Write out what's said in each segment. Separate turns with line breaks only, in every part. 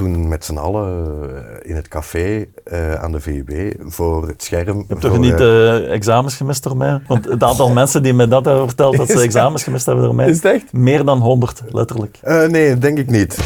toen met z'n allen eh, in het café eh, aan de VUB voor het scherm.
Je hebt toch niet uh, examens gemist door mij? Want het aantal mensen die me dat hebben verteld dat ze examens gemist hebben door mij.
Is het echt?
Meer dan 100, letterlijk.
nee, denk ik niet.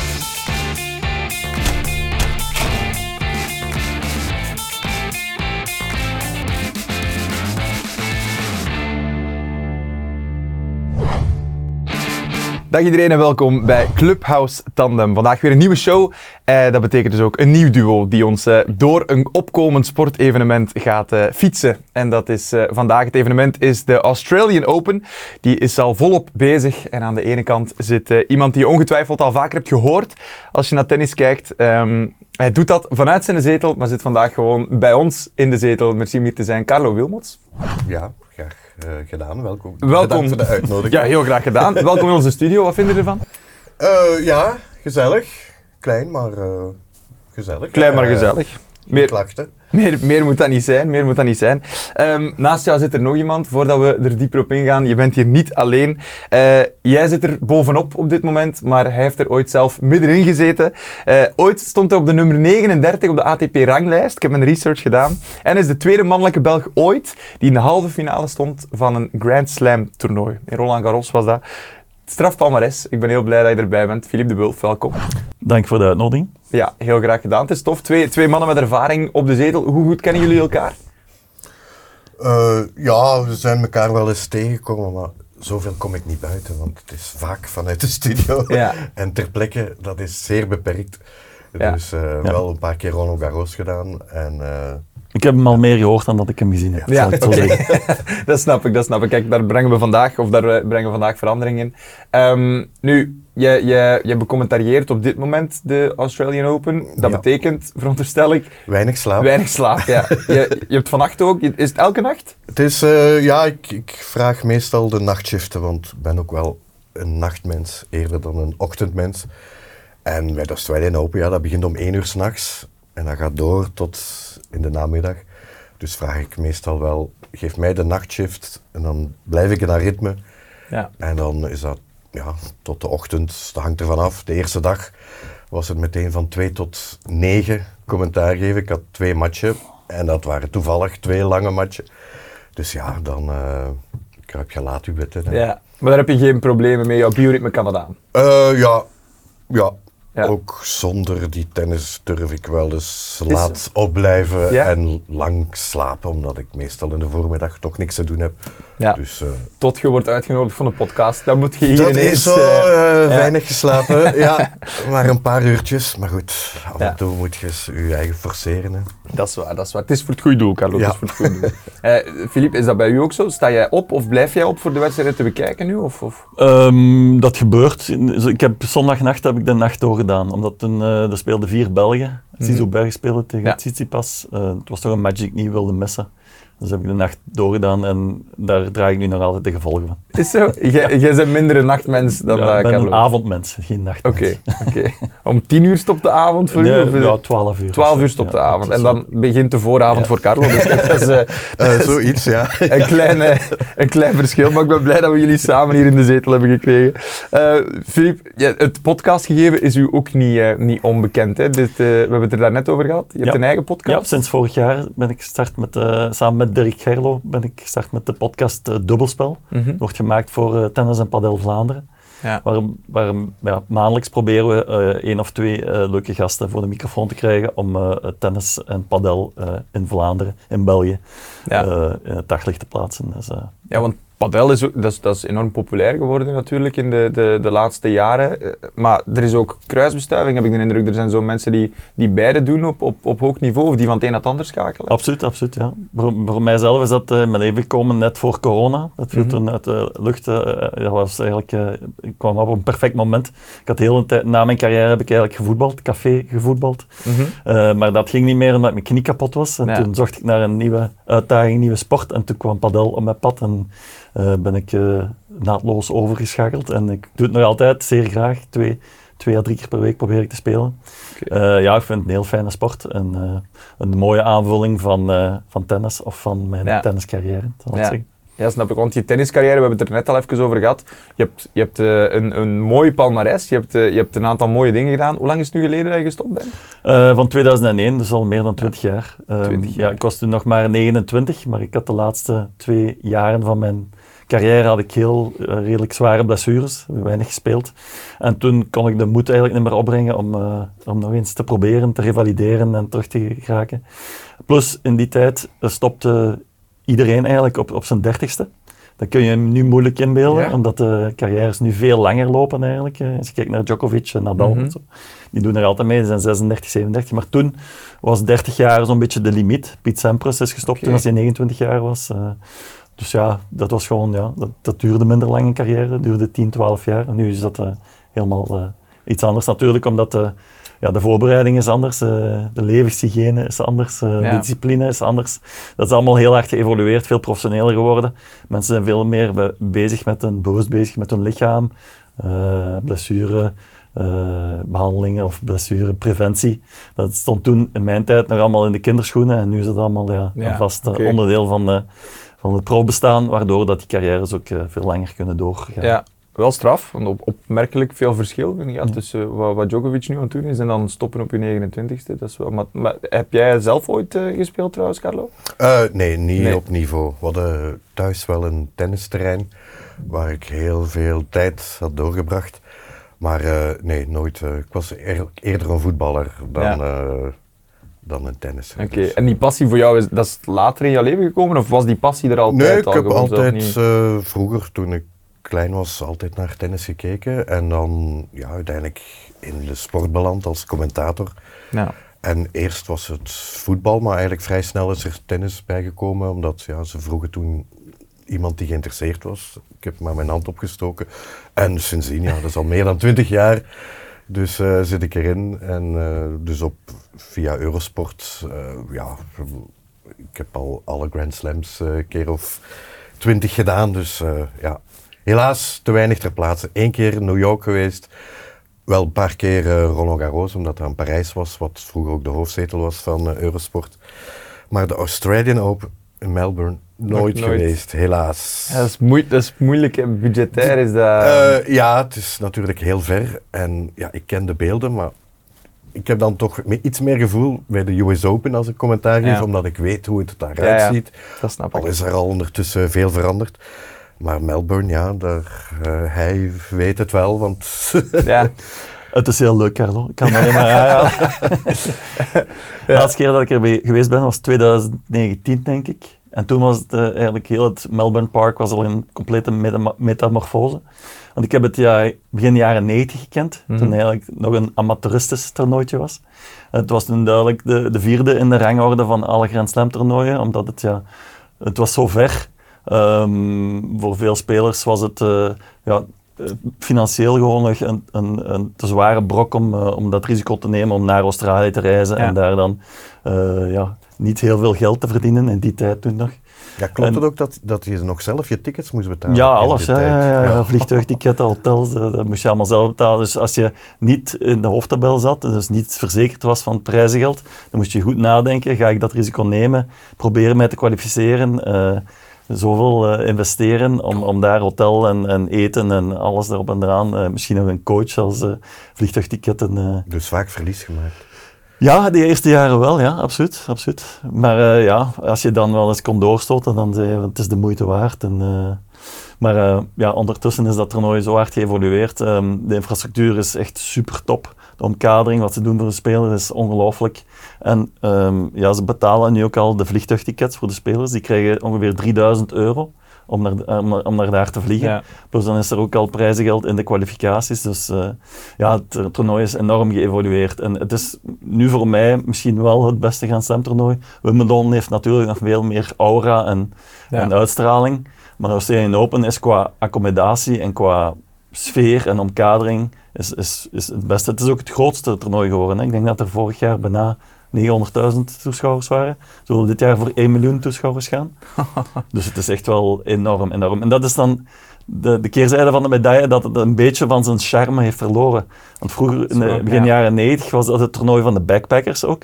Dag iedereen en welkom bij Clubhouse Tandem. Vandaag weer een nieuwe show. Eh, dat betekent dus ook een nieuw duo die ons eh, door een opkomend sportevenement gaat eh, fietsen. En dat is vandaag het evenement is de Australian Open. Die is al volop bezig. En aan de ene kant zit iemand die je ongetwijfeld al vaker hebt gehoord als je naar tennis kijkt. Ehm, hij doet dat vanuit zijn zetel, maar zit vandaag gewoon bij ons in de zetel. Merci om hier te zijn. Carlo Wilmots.
Ja, gedaan. Welkom.
Welkom.
Voor de uitnodiging.
Ja, heel graag gedaan. Welkom in onze studio. Wat vinden je ervan?
Uh, ja, gezellig. Klein, maar uh, gezellig.
Klein, maar gezellig.
Meer klachten.
Meer, meer moet dat niet zijn, meer moet dat niet zijn. Um, naast jou zit er nog iemand, voordat we er dieper op ingaan. Je bent hier niet alleen. Uh, jij zit er bovenop op dit moment, maar hij heeft er ooit zelf middenin gezeten. Uh, ooit stond hij op de nummer 39 op de ATP-ranglijst. Ik heb mijn research gedaan. En is de tweede mannelijke Belg ooit die in de halve finale stond van een Grand Slam toernooi. In Roland Garros was dat. Straf Palmares. Ik ben heel blij dat je erbij bent. Philippe de Wulf, welkom.
Dank voor de uitnodiging.
Ja, heel graag gedaan. Het is tof. Twee, twee mannen met ervaring op de zetel. Hoe goed kennen jullie elkaar?
Uh, ja, we zijn elkaar wel eens tegengekomen, maar zoveel kom ik niet buiten, want het is vaak vanuit de studio.
Ja.
En ter plekke, dat is zeer beperkt.
Ja.
Dus uh,
Ja.
wel een paar keer Roland Garros gedaan. En, uh,
Ik heb hem al meer gehoord dan dat ik hem gezien heb,
Ja.
zal ik zo zeggen.
dat snap ik, dat snap ik. Kijk, daar brengen we vandaag, of daar eh, brengen we vandaag verandering in. Ehm, nu, je, je, je becommentarieert op dit moment de Australian Open. Dat
Ja.
betekent, veronderstel ik,
weinig slaap.
weinig slaap. Ja. je, je hebt vannacht ook, is het elke nacht?
Het is, eh, ja, ik, ik vraag meestal de nachtshiften, want ik ben ook wel een nachtmens eerder dan een ochtendmens. En bij de Australian Open, ja, dat begint om één uur s'nachts en dat gaat door tot in de namiddag. Dus vraag ik meestal wel, geef mij de nachtshift en dan blijf ik in dat ritme.
Ja.
En dan is dat ja, tot de ochtend, dat hangt ervan af. De eerste dag was het meteen van 2 tot 9 commentaar geven. Ik had twee matchen en dat waren toevallig twee lange matchen. Dus ja, dan eh kruip je laat uw bed in. hè.
ja. Maar daar heb je geen problemen mee, jouw bioritme kan dat aan.
Eh, ja, ja.
Ja.
Ook zonder die tennis durf ik wel eens laat opblijven
Ja.
en lang slapen, omdat ik meestal in de voormiddag toch niks te doen heb.
Ja.
Dus eh,
Tot je wordt uitgenodigd voor een podcast, dan moet je hier
dat
ineens...
is zo
eh,
eh, weinig geslapen. ja, maar een paar uurtjes. Maar goed, af
Ja.
en toe moet je eens je eigen forceren. Hè.
Dat is waar, dat is waar. Het is voor het goede doel, Carlo.
Ja.
Het is voor het goede doel. Eh, Philippe, is dat bij u ook zo? Sta jij op of blijf jij op voor de wedstrijd te bekijken nu? Of, of?
Ehm, dat gebeurt. Ik heb, zondagnacht heb ik de nacht doorgedaan, omdat toen, eh er speelden vier Belgen. Zizou Bergen speelde tegen
Ja.
Tsitsipas. Eh, het was toch een match die ik niet wilde missen. Dus heb ik de nacht doorgedaan en daar draag ik nu nog altijd de gevolgen van.
Is zo? Jij, jij bent minder een nachtmens dan
Ja,
dat,
ik ben
Carlo.
een avondmens, geen nachtmens.
Oké, oké. Om tien uur stopt de avond voor
Nee,
u? Of,
ja, 12 uur.
12
of
uur stopt de
Ja,
avond. En dan begint de vooravond
Ja.
voor Carlo. Dus dat is eh,
Eh, zoiets, ja.
een, klein, eh, een klein verschil. Maar ik ben blij dat we jullie samen hier in de zetel hebben gekregen. Eh ja, het podcastgegeven is u ook niet, niet onbekend. Hè? Dit, eh, we hebben het er daarnet over gehad. Je hebt
Ja.
een eigen
Ja,
podcast.
sinds vorig jaar ben ik gestart met, eh, samen met Dirk Gerlo, ben ik gestart met de podcast eh, Dubbelspel.
Mhm.
Wordt gemaakt voor eh, Tennis en Padel Vlaanderen.
Ja.
Waar, waar ja, maandelijks proberen we eh één of twee leuke gasten voor de microfoon te krijgen om tennis en padel in Vlaanderen, in België,
Ja.
in het daglicht te plaatsen. Dus,
Ja, want padel is, ook, dat is, dat is enorm populair geworden natuurlijk in de, de, de laatste jaren. Eh, Maar er is ook kruisbestuiving, heb ik de indruk. Er zijn zo mensen die, die beide doen op, op, op hoog niveau, of die van het een naar het ander schakelen.
Absoluut, absoluut. Ja. Voor, voor mijzelf is dat in mijn leven gekomen net voor corona. Dat viel
Mhm.
toen uit de lucht. eh, dat was eigenlijk, ik kwam op een perfect moment. Ik had de hele tijd, na mijn carrière heb ik eigenlijk gevoetbald, café gevoetbald.
Mhm.
Maar dat ging niet meer omdat mijn knie kapot was. En
Ja.
toen zocht ik naar een nieuwe uitdaging, een nieuwe sport. En toen kwam padel op mijn pad en eh, ben ik eh, naadloos overgeschakeld. En ik doe het nog altijd zeer graag. Twee, twee à drie keer per week probeer ik te spelen. Eh, ja, ik vind het een heel fijne sport. En een mooie aanvulling van, van tennis of van mijn
Ja.
tenniscarrière.
Ja. Ja, snap ik. Want je tenniscarrière, we hebben het er net al even over gehad. Je hebt, je hebt een, een mooi palmarès, je hebt, je hebt een aantal mooie dingen gedaan. Hoe lang is het nu geleden dat je gestopt bent?
Van 2001, dus al meer dan 20 jaar. Ehm,
20
Ja,
jaar.
ik was toen nog maar 29, maar ik had de laatste twee jaren van mijn carrière had ik heel eh, redelijk zware blessures, weinig gespeeld. En toen kon ik de moed eigenlijk niet meer opbrengen om, eh, om nog eens te proberen, te revalideren en terug te geraken. Plus in die tijd eh, stopte iedereen eigenlijk op, op zijn dertigste. Dat kun je je nu moeilijk inbeelden,
Ja.
omdat de carrières nu veel langer lopen eigenlijk. Als je kijkt naar Djokovic en Nadal
Mhm.
en zo. Die doen er altijd mee, die zijn 36, 37. Maar toen was 30 jaar zo'n beetje de limiet. Piet Sampras is gestopt toen als hij 29 jaar was. Dus ja, dat was gewoon, ja, dat, dat duurde minder lang een carrière. Dat duurde 10, 12 jaar. En nu is dat eh, helemaal eh, iets anders natuurlijk, omdat eh, ja, de voorbereiding is anders, de levenshygiëne is anders,
Ja.
de discipline is anders. Dat is allemaal heel hard geëvolueerd, veel professioneler geworden. Mensen zijn veel meer be- bezig met hun, bewust bezig met hun lichaam, blessure, eh, behandelingen of blessurepreventie. Dat stond toen in mijn tijd nog allemaal in de kinderschoenen en nu is het allemaal ja,
Ja,
een vast onderdeel van, eh, van het pro-bestaan, waardoor dat die carrières ook eh, veel langer kunnen doorgaan.
Ja, wel straf. Want op, opmerkelijk veel verschil vind ik, ja, tussen wat, wat Djokovic nu aan het doen is en dan stoppen op je 29ste. Dat is wel, maar, maar heb jij zelf ooit eh, gespeeld trouwens, Carlo?
Eh, nee, niet
Nee.
op niveau. We hadden thuis wel een tennisterrein waar ik heel veel tijd had doorgebracht. Maar eh, nee, nooit. ik was eigenlijk eerder een voetballer dan,
Ja.
Dan een tennisser.
Oké,
Dus-
en die passie voor jou, is, dat is later in je leven gekomen of was die passie er altijd
Nee, ik
al?
heb
gewoon zelf
altijd
niet?
eh, vroeger, toen ik klein was, altijd naar tennis gekeken. En dan ja, uiteindelijk in de sport beland als commentator.
Ja.
En eerst was het voetbal, maar eigenlijk vrij snel is er tennis bijgekomen. Omdat ja, ze vroegen toen iemand die geïnteresseerd was. Ik heb maar mijn hand opgestoken. En sindsdien, ja, dat is al meer dan twintig jaar. Dus eh, zit ik erin. En eh, dus op, via Eurosport, eh, ja, ik heb al alle Grand Slams eh, een keer of twintig gedaan. Dus eh, ja, helaas te weinig ter plaatse. Eén keer New York geweest. Wel een paar keer eh, Roland Garros, omdat dat in Parijs was, wat vroeger ook de hoofdzetel was van Eurosport. Maar de Australian Open in Melbourne, nooit,
nooit.
geweest, helaas.
Ja, dat, is moe- dat is moeilijk, hè. budgetair is dat...
Ja, het is natuurlijk heel ver en ja, ik ken de beelden, maar ik heb dan toch iets meer gevoel bij de US Open als ik commentaar geef,
Ja.
omdat ik weet hoe het daaruit
Ja, ja.
ziet.
dat snap
Al
ik.
is er al ondertussen veel veranderd. Maar Melbourne, ja, daar, eh, hij weet het wel, want
Ja.
Het is heel leuk, Carlo. Ik kan het alleen maar aanraden. De laatste keer dat ik er geweest ben was 2019, denk ik. En toen was het eh, eigenlijk heel het Melbourne Park was al in complete meta- metamorfose. Want ik heb het ja, begin jaren 90 gekend,
Mhm.
toen eigenlijk nog een amateuristisch toernooitje was. Het was toen duidelijk de, de vierde in de rangorde van alle Grand Slam toernooien, omdat het ja, het was zo ver. Ehm, voor veel spelers was het eh, ja, eh, financieel gewoon nog een, een, een te zware brok om, om dat risico te nemen om naar Australië te reizen
Ja.
en daar dan ja, niet heel veel geld te verdienen in die tijd toen nog.
ja, klopt
En-
het ook dat, dat je nog zelf je tickets moest betalen?
Ja, alles.
die
Ja, ja. Vliegtuigticket, hotels, eh, dat moest je allemaal zelf betalen. Dus als je niet in de hoofdtabel zat, dus niet verzekerd was van het prijzengeld, dan moest je goed nadenken, ga ik dat risico nemen, proberen mij te kwalificeren, eh, zoveel eh, investeren om, om daar hotel en, en eten en alles erop en eraan, eh, misschien nog een coach als vliegtuigticketten.
Dus vaak verlies gemaakt.
Ja, de eerste jaren wel, ja, absoluut. absoluut. Maar eh, ja, als je dan wel eens kon doorstoten, dan zei je, het is de moeite waard. En, eh, maar eh, ja, ondertussen is dat toernooi zo hard geëvolueerd. Ehm, de infrastructuur is echt super top. De omkadering, wat ze doen voor de spelers, is ongelooflijk. En ehm, ja, ze betalen nu ook al de vliegtuigtickets voor de spelers. Die krijgen ongeveer 3000 euro om naar, om, naar- om naar daar te vliegen.
Ja.
Plus dan is er ook al prijzengeld in de kwalificaties. Dus eh, ja, het toernooi is enorm geëvolueerd. En het is nu voor mij misschien wel het beste Grand Slam toernooi. Wimbledon heeft natuurlijk nog veel meer aura en,
Ja.
en uitstraling. Maar Australian Open is qua accommodatie en qua sfeer en omkadering is, is, is het beste. Het is ook het grootste toernooi geworden. Hè. Ik denk dat er vorig jaar bijna 900.000 toeschouwers waren. Zullen dit jaar voor 1 miljoen toeschouwers gaan. dus het is echt wel enorm, enorm. En dat is dan de, de keerzijde van de medaille, dat het een beetje van zijn charme heeft verloren. Want vroeger, in de begin
ja.
jaren 90, was dat het toernooi van de backpackers ook.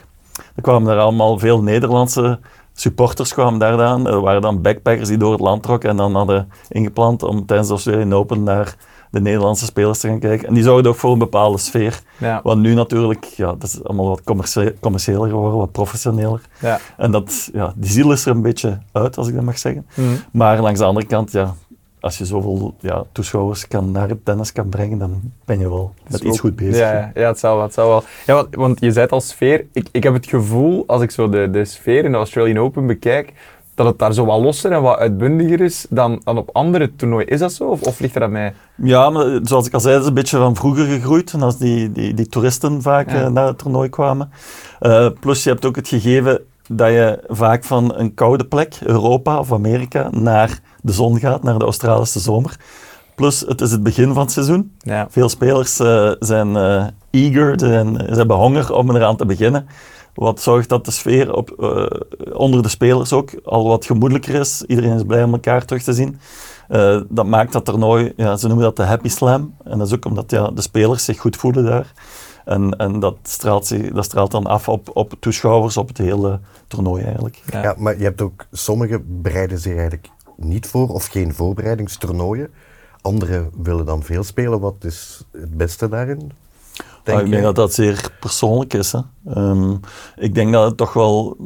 Er kwamen er allemaal veel Nederlandse supporters kwamen daar aan. Er waren dan backpackers die door het land trokken en dan hadden ingepland om tijdens de Australian Open naar de Nederlandse spelers te gaan kijken. En die zorgden ook voor een bepaalde sfeer.
Ja.
Wat nu natuurlijk, ja, dat is allemaal wat commercie- commerciëler geworden, wat professioneler.
Ja.
En dat, ja, die ziel is er een beetje uit, als ik dat mag zeggen.
Mhm.
Maar langs de andere kant, ja, als je zoveel ja, toeschouwers kan naar het tennis kan brengen, dan ben je wel met iets
ook-
goed bezig.
Ja, ja, ja, het zal wel. Het zal wel. Ja, want, want je zei het al sfeer. Ik, ik heb het gevoel, als ik zo de, de sfeer in de Australian Open bekijk, dat het daar zo wat losser en wat uitbundiger is dan, dan op andere toernooien. Is dat zo? Of, of ligt er aan mij?
Ja, maar eh, zoals ik al zei, het is een beetje van vroeger gegroeid. En als die, die, die toeristen vaak
Ja.
eh, naar het toernooi kwamen. Eh, plus je hebt ook het gegeven dat je vaak van een koude plek, Europa of Amerika, naar de zon gaat, naar de Australische zomer. Plus het is het begin van het seizoen.
Ja.
Veel spelers zijn eager, ze, zijn- ze hebben honger om eraan te beginnen. Wat zorgt dat de sfeer op, eh, onder de spelers ook al wat gemoedelijker is. Iedereen is blij om elkaar terug te zien. Eh, dat maakt dat toernooi, ja, ze noemen dat de happy slam. En dat is ook omdat ja, de spelers zich goed voelen daar. En, en dat, straalt zich, dat straalt dan af op, op toeschouwers op het hele toernooi eigenlijk.
Ja.
Ja, maar je hebt ook, sommigen bereiden zich eigenlijk niet voor of geen voorbereidingstoernooien. Anderen willen dan veel spelen. Wat is het beste daarin?
Ik denk
jij?
dat dat zeer persoonlijk is. Hè. Ehm, ik denk dat het toch wel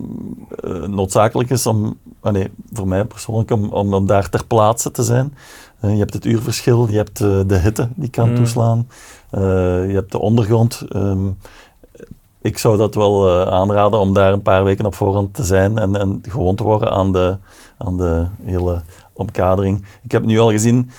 eh, noodzakelijk is om, ah nee, voor mij persoonlijk, om, om, daar ter plaatse te zijn. Eh, je hebt het uurverschil, je hebt eh, de hitte die kan
Mm.
toeslaan, eh, je hebt de ondergrond. Ehm, ik zou dat wel eh, aanraden om daar een paar weken op voorhand te zijn en, en gewoon te worden aan de, aan de hele omkadering. Ik heb nu al gezien,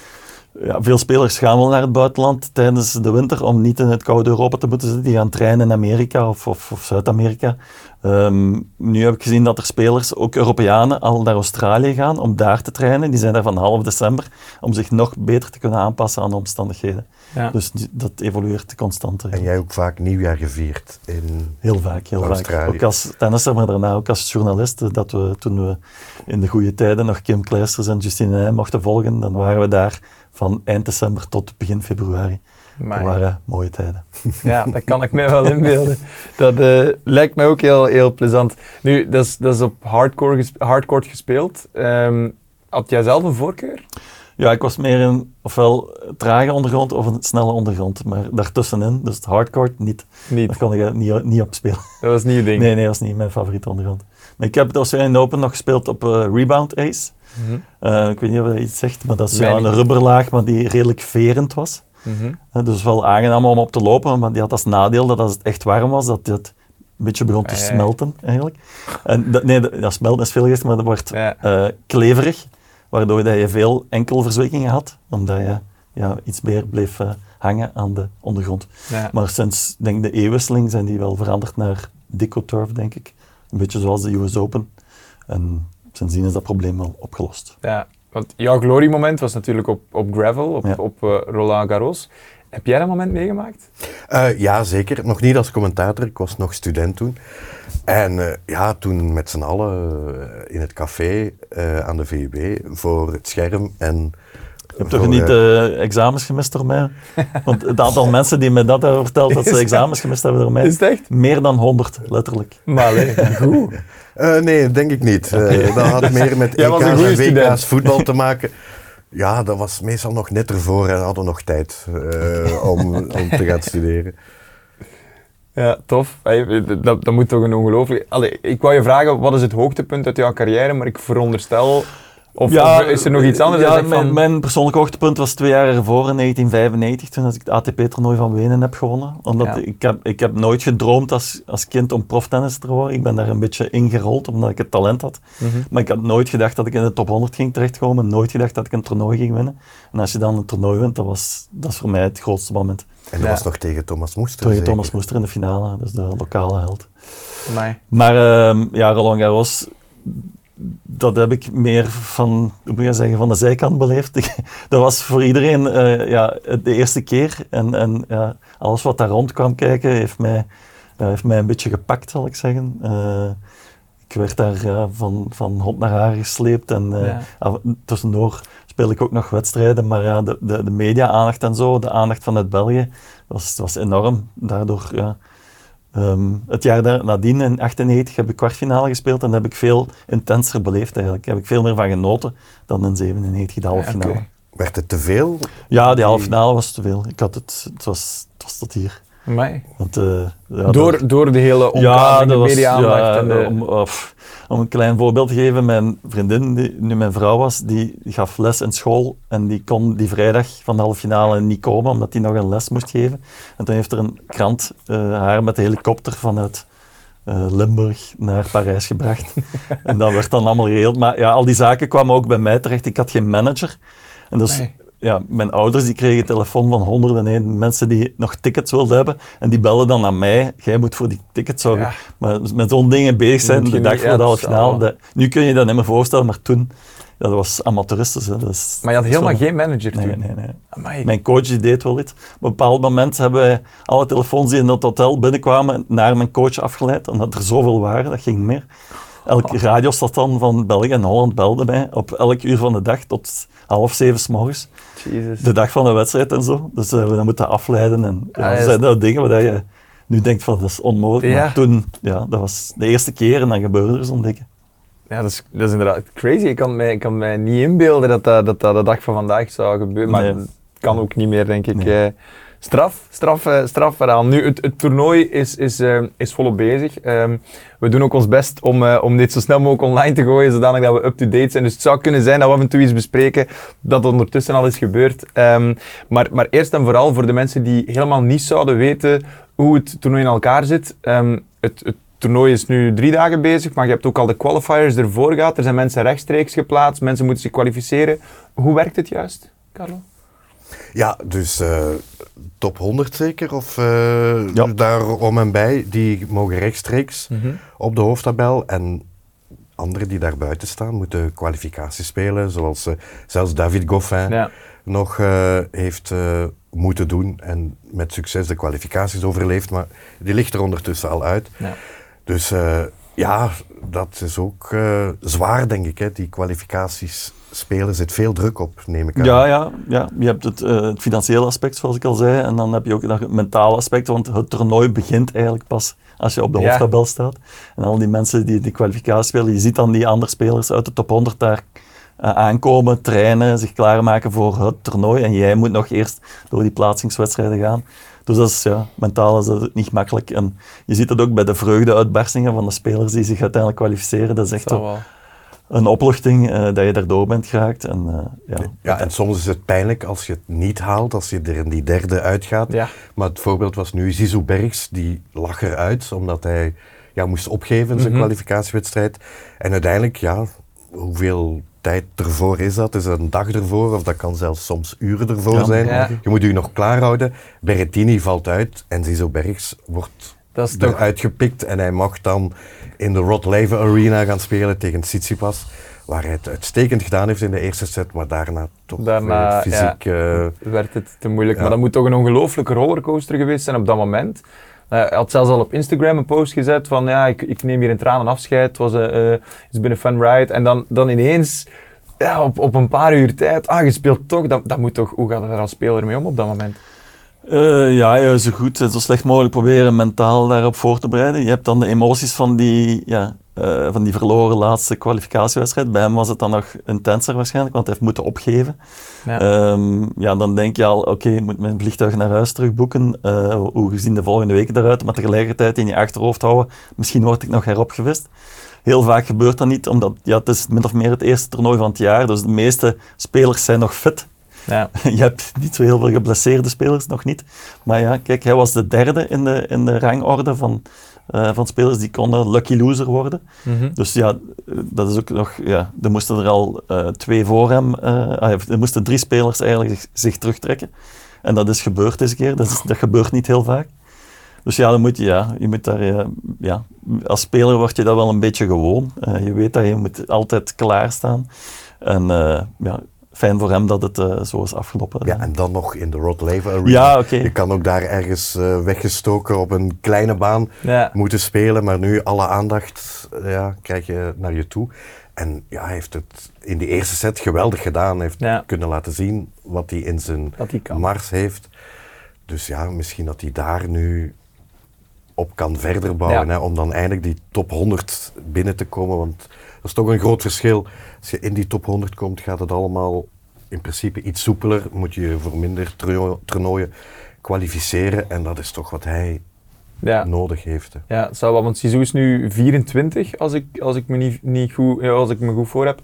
ja, veel spelers gaan wel naar het buitenland tijdens de winter om niet in het koude Europa te moeten zitten. Die gaan trainen in Amerika of, of, of Zuid-Amerika. Ehm, nu heb ik gezien dat er spelers, ook Europeanen, al naar Australië gaan om daar te trainen. Die zijn daar van half december om zich nog beter te kunnen aanpassen aan de omstandigheden.
Ja.
Dus dat evolueert constant.
En jij ook vaak nieuwjaar gevierd in...
Heel vaak, heel vaak.
Australië.
Ook als tennisser, maar daarna ook als journalist. eh, Dat we toen we in de goede tijden nog Kim Kleisters en Justine Heijn mochten volgen, dan waren we daar van eind december tot begin februari.
Maar-
Dat waren mooie tijden.
Ja, dat kan ik mij wel inbeelden. Dat eh, lijkt mij ook heel, heel plezant. Nu, dat is, dat is op hardcore, hardcourt gespeeld. Ehm, had jij zelf een voorkeur?
Ja, ik was meer in ofwel trage ondergrond of een snelle ondergrond, maar daartussenin, dus het hardcore, niet.
Niet.
Daar kon ik niet, niet op spelen.
Dat was niet je ding.
Nee, nee, dat was niet mijn favoriete ondergrond. Maar ik heb het Australian Open nog gespeeld op eh, Rebound Ace. Eh, ik weet niet of dat iets zegt, maar dat is ja, een rubberlaag, maar die redelijk verend was.
Mhm.
Eh, dus wel aangenaam om op te lopen, maar die had als nadeel dat als het echt warm was, dat het een beetje begon te
Ah,
smelten eigenlijk. En dat, nee, dat, ja, smelten is veel gezegd, maar dat wordt eh, kleverig, waardoor dat je veel enkelverzwikkingen had, omdat je ja, iets meer bleef hangen aan de ondergrond. Maar sinds denk, de eeuwwisseling zijn die wel veranderd naar Dicoturf, denk ik. Een beetje zoals de US Open. En sindsdien is dat probleem wel opgelost.
Ja, want jouw gloriemoment was natuurlijk op, op gravel, op,
Ja.
op eh, Roland Garros. Heb jij dat moment meegemaakt?
Eh, ja, zeker. Nog niet als commentator. Ik was nog student toen. En eh, ja, toen met z'n allen in het café eh, aan de VUB voor het scherm. En
Je hebt toch niet eh, examens gemist door mij? Want het aantal mensen die me dat hebben verteld dat ze examens gemist hebben door mij,
Is het echt?
meer dan 100, letterlijk.
Maar goed.
Eh, nee, denk ik niet. Eh, dat had meer met EK's en
student.
WK's voetbal te maken. Ja, dat was meestal nog net ervoor en hadden nog tijd eh, om, om te gaan studeren.
Ja, tof. Hey, dat, dat moet toch een ongelooflijk... Allee, ik wou je vragen, wat is het hoogtepunt uit jouw carrière, maar ik veronderstel... Of, of is er nog iets anders?
Ja,
zegt
mijn,
van,
mijn persoonlijk hoogtepunt was twee jaar ervoor, in 1995, toen ik het ATP-toernooi van Wenen heb gewonnen. Omdat
Ja.
ik, heb, ik heb nooit gedroomd als, als kind om proftennis te worden. Ik ben daar een beetje ingerold, omdat ik het talent had.
Mhm.
Maar ik had nooit gedacht dat ik in de top 100 ging terechtkomen. Nooit gedacht dat ik een toernooi ging winnen. En als je dan een toernooi wint, dat was, dat is voor mij het grootste moment.
En dat
Ja.
was nog tegen Thomas Moester.
Tegen
zeker?
Thomas Moester in de finale, dus de lokale held.
Amai.
Maar ehm, ja, Roland Garros, dat heb ik meer van, hoe moet je zeggen, van de zijkant beleefd. Dat was voor iedereen eh, ja, de eerste keer. En, en ja, alles wat daar rond kwam kijken, heeft mij, ja, heeft mij een beetje gepakt, zal ik zeggen. Eh, ik werd daar ja, van, van hond naar haar gesleept. En eh,
Ja.
tussendoor speel ik ook nog wedstrijden. Maar ja, de, de, de media-aandacht en zo, de aandacht vanuit België, was, was enorm. Daardoor ja, Ehm, het jaar daar- nadien, in 98, heb ik kwartfinale gespeeld en dat heb ik veel intenser beleefd eigenlijk. Daar heb ik veel meer van genoten dan in 97, de halve
Ja,
finale.
Werd het te veel?
Ja, die halve finale was te veel. Ik had het, het, was, het was tot hier. Want, eh, ja, dat-
Door, door de hele
ja,
omkadering,
dat
de media-aandacht
ja,
en de...
om, of, om een klein voorbeeld te geven, mijn vriendin, die nu mijn vrouw was, die gaf les in school en die kon die vrijdag van de halve finale niet komen, omdat hij nog een les moest geven. En toen heeft er een krant eh, haar met de helikopter vanuit eh, Limburg naar Parijs gebracht. en dat werd dan allemaal geregeld. Maar ja, al die zaken kwamen ook bij mij terecht. Ik had geen manager. En dus
Nee.
Ja, mijn ouders die kregen een telefoon van honderden en één mensen die nog tickets wilden hebben. En die belden dan aan mij. Jij moet voor die tickets zorgen.
Ja.
Maar dus met zo'n dingen bezig zijn, de dag voor de halve finale. nu kun je dat niet meer voorstellen, maar toen, ja, dat was amateuristisch. Hè. Dat is-
Maar je had helemaal geen manager toen?
Nee, nee, nee.
Amai.
Mijn coach die deed wel iets. Op een bepaald moment hebben wij alle telefoons die in het hotel binnenkwamen naar mijn coach afgeleid. Omdat er zoveel waren, dat ging meer. Elk
Oh.
radiostation van België en Holland belde mij op elk uur van de dag tot half zeven s morgens.
Jezus.
De dag van de wedstrijd en zo. Dus eh, we moeten afleiden. En ja,
Ah,
dat
ja.
zijn dat dingen waar je nu denkt van dat is onmogelijk.
Ja.
Maar toen, ja, dat was de eerste keer en dan gebeurde er zo'n dingen.
Ja, dat is, dat is inderdaad crazy. Ik kan mij, ik kan mij niet inbeelden dat dat, dat dat de dag van vandaag zou gebeuren. Maar
Nee.
het kan ook niet meer, denk ik.
Nee.
Straf, straf, eh, strafverhaal. Nu, het, het toernooi is, is, eh, is volop bezig. Ehm, we doen ook ons best om, eh, om dit zo snel mogelijk online te gooien, zodanig dat we up-to-date zijn. Dus het zou kunnen zijn dat we af en toe iets bespreken dat ondertussen al is gebeurd. Ehm, maar, maar eerst en vooral voor de mensen die helemaal niet zouden weten hoe het toernooi in elkaar zit. Ehm, het, het toernooi is nu drie dagen bezig, maar je hebt ook al de qualifiers ervoor gehad. Er zijn mensen rechtstreeks geplaatst, mensen moeten zich kwalificeren. Hoe werkt het juist, Carlo?
Ja, dus eh, top 100 zeker, of
Ja.
daar om en bij, die mogen rechtstreeks op de hoofdtabel. En anderen die daar buiten staan, moeten kwalificaties spelen, zoals eh, zelfs David Goffin
Ja.
nog heeft moeten doen en met succes de kwalificaties overleefd, maar die ligt er ondertussen al uit.
Ja.
Dus ja, dat is ook zwaar, denk ik. Hè. Die kwalificaties spelen zit veel druk op, neem ik aan.
Ja, ja, ja. je hebt het, eh, het financiële aspect, zoals ik al zei, en dan heb je ook nog het mentale aspect, want het toernooi begint eigenlijk pas als je op de
Ja.
hoofdtabel staat. En al die mensen die de kwalificatie spelen, je ziet dan die andere spelers uit de top 100 daar eh, aankomen, trainen, zich klaarmaken voor het toernooi. En jij moet nog eerst door die plaatsingswedstrijden gaan. Dus dat is, ja, mentaal is dat niet makkelijk. En je ziet het ook bij de vreugdeuitbarstingen van de spelers die zich uiteindelijk kwalificeren. Dat is echt wel. Een opluchting eh, dat je daardoor bent geraakt. En, eh, ja,
Ja, en soms is het pijnlijk als je het niet haalt, als je er in die derde uitgaat.
Ja.
Maar het voorbeeld was nu Zizou Bergs, die lag eruit omdat hij ja, moest opgeven in zijn
Mhm.
kwalificatiewedstrijd. En uiteindelijk, ja, hoeveel tijd ervoor is dat? Is het een dag ervoor of dat kan zelfs soms uren ervoor
Ja.
zijn?
Ja.
Je moet je nog klaarhouden. Berrettini valt uit en Zizou Bergs wordt
Dat is toch...
eruit gepikt en hij mag dan in de Rod Laver Arena gaan spelen tegen Tsitsipas. Waar hij het uitstekend gedaan heeft in de eerste set, maar daarna toch
Daarna,
fysiek... eh,
werd het te moeilijk.
Ja.
Maar dat moet toch een ongelooflijke rollercoaster geweest zijn op dat moment. Eh, hij had zelfs al op Instagram een post gezet van ja, ik, ik neem hier in tranen afscheid. Het was it's been a fun ride. En dan, dan ineens, ja, op, op een paar uur tijd, ah, je speelt toch. Dat, dat moet toch, hoe gaat het er als speler mee om op dat moment?
Eh, ja, zo goed en zo slecht mogelijk proberen mentaal daarop voor te bereiden. Je hebt dan de emoties van die, ja, eh, van die verloren laatste kwalificatiewedstrijd. Bij hem was het dan nog intenser waarschijnlijk, want hij heeft moeten opgeven.
Ja.
Ehm, ja, dan denk je al, oké, ik moet mijn vliegtuig naar huis terugboeken. Eh, hoe gezien de volgende weken eruit, maar tegelijkertijd in je achterhoofd houden, misschien word ik nog heropgevist. Heel vaak gebeurt dat niet, omdat ja, het is min of meer het eerste toernooi van het jaar, dus de meeste spelers zijn nog fit.
Ja.
Je hebt niet zo heel veel geblesseerde spelers, nog niet. Maar ja, kijk, hij was de derde in de, in de rangorde van, eh, van spelers die konden lucky loser worden.
Mhm.
Dus ja, dat is ook nog, ja, er moesten er al eh, twee voor hem, eh, ah, er moesten drie spelers eigenlijk zich, zich terugtrekken. En dat is gebeurd deze keer, dat, is, dat gebeurt niet heel vaak. Dus ja, dan moet je, ja, je moet daar, ja, als speler word je dat wel een beetje gewoon. Je weet dat je moet altijd klaarstaan. En ja, fijn voor hem dat het eh, zo is afgelopen.
ja, en dan nog in de Rod Laver Arena.
Ja.
Je kan ook daar ergens eh, weggestoken op een kleine baan
Ja.
moeten spelen, maar nu alle aandacht eh, ja, krijg je naar je toe. En ja, hij heeft het in de eerste set geweldig gedaan. Hij heeft
Ja.
kunnen laten zien wat hij in zijn
hij
mars heeft. Dus ja, misschien dat hij daar nu op kan verder bouwen. Hè, om dan eindelijk die top 100 binnen te komen. Want dat is toch een groot verschil. Als je in die top 100 komt, gaat het allemaal in principe iets soepeler. Moet je je voor minder toerno- toernooien kwalificeren. En dat is toch wat hij
Ja.
nodig heeft. Hè.
Ja, het zou wel, want Sisu is nu 24, als ik, als ik, me, niet, niet goed, ja, als ik me goed voor heb.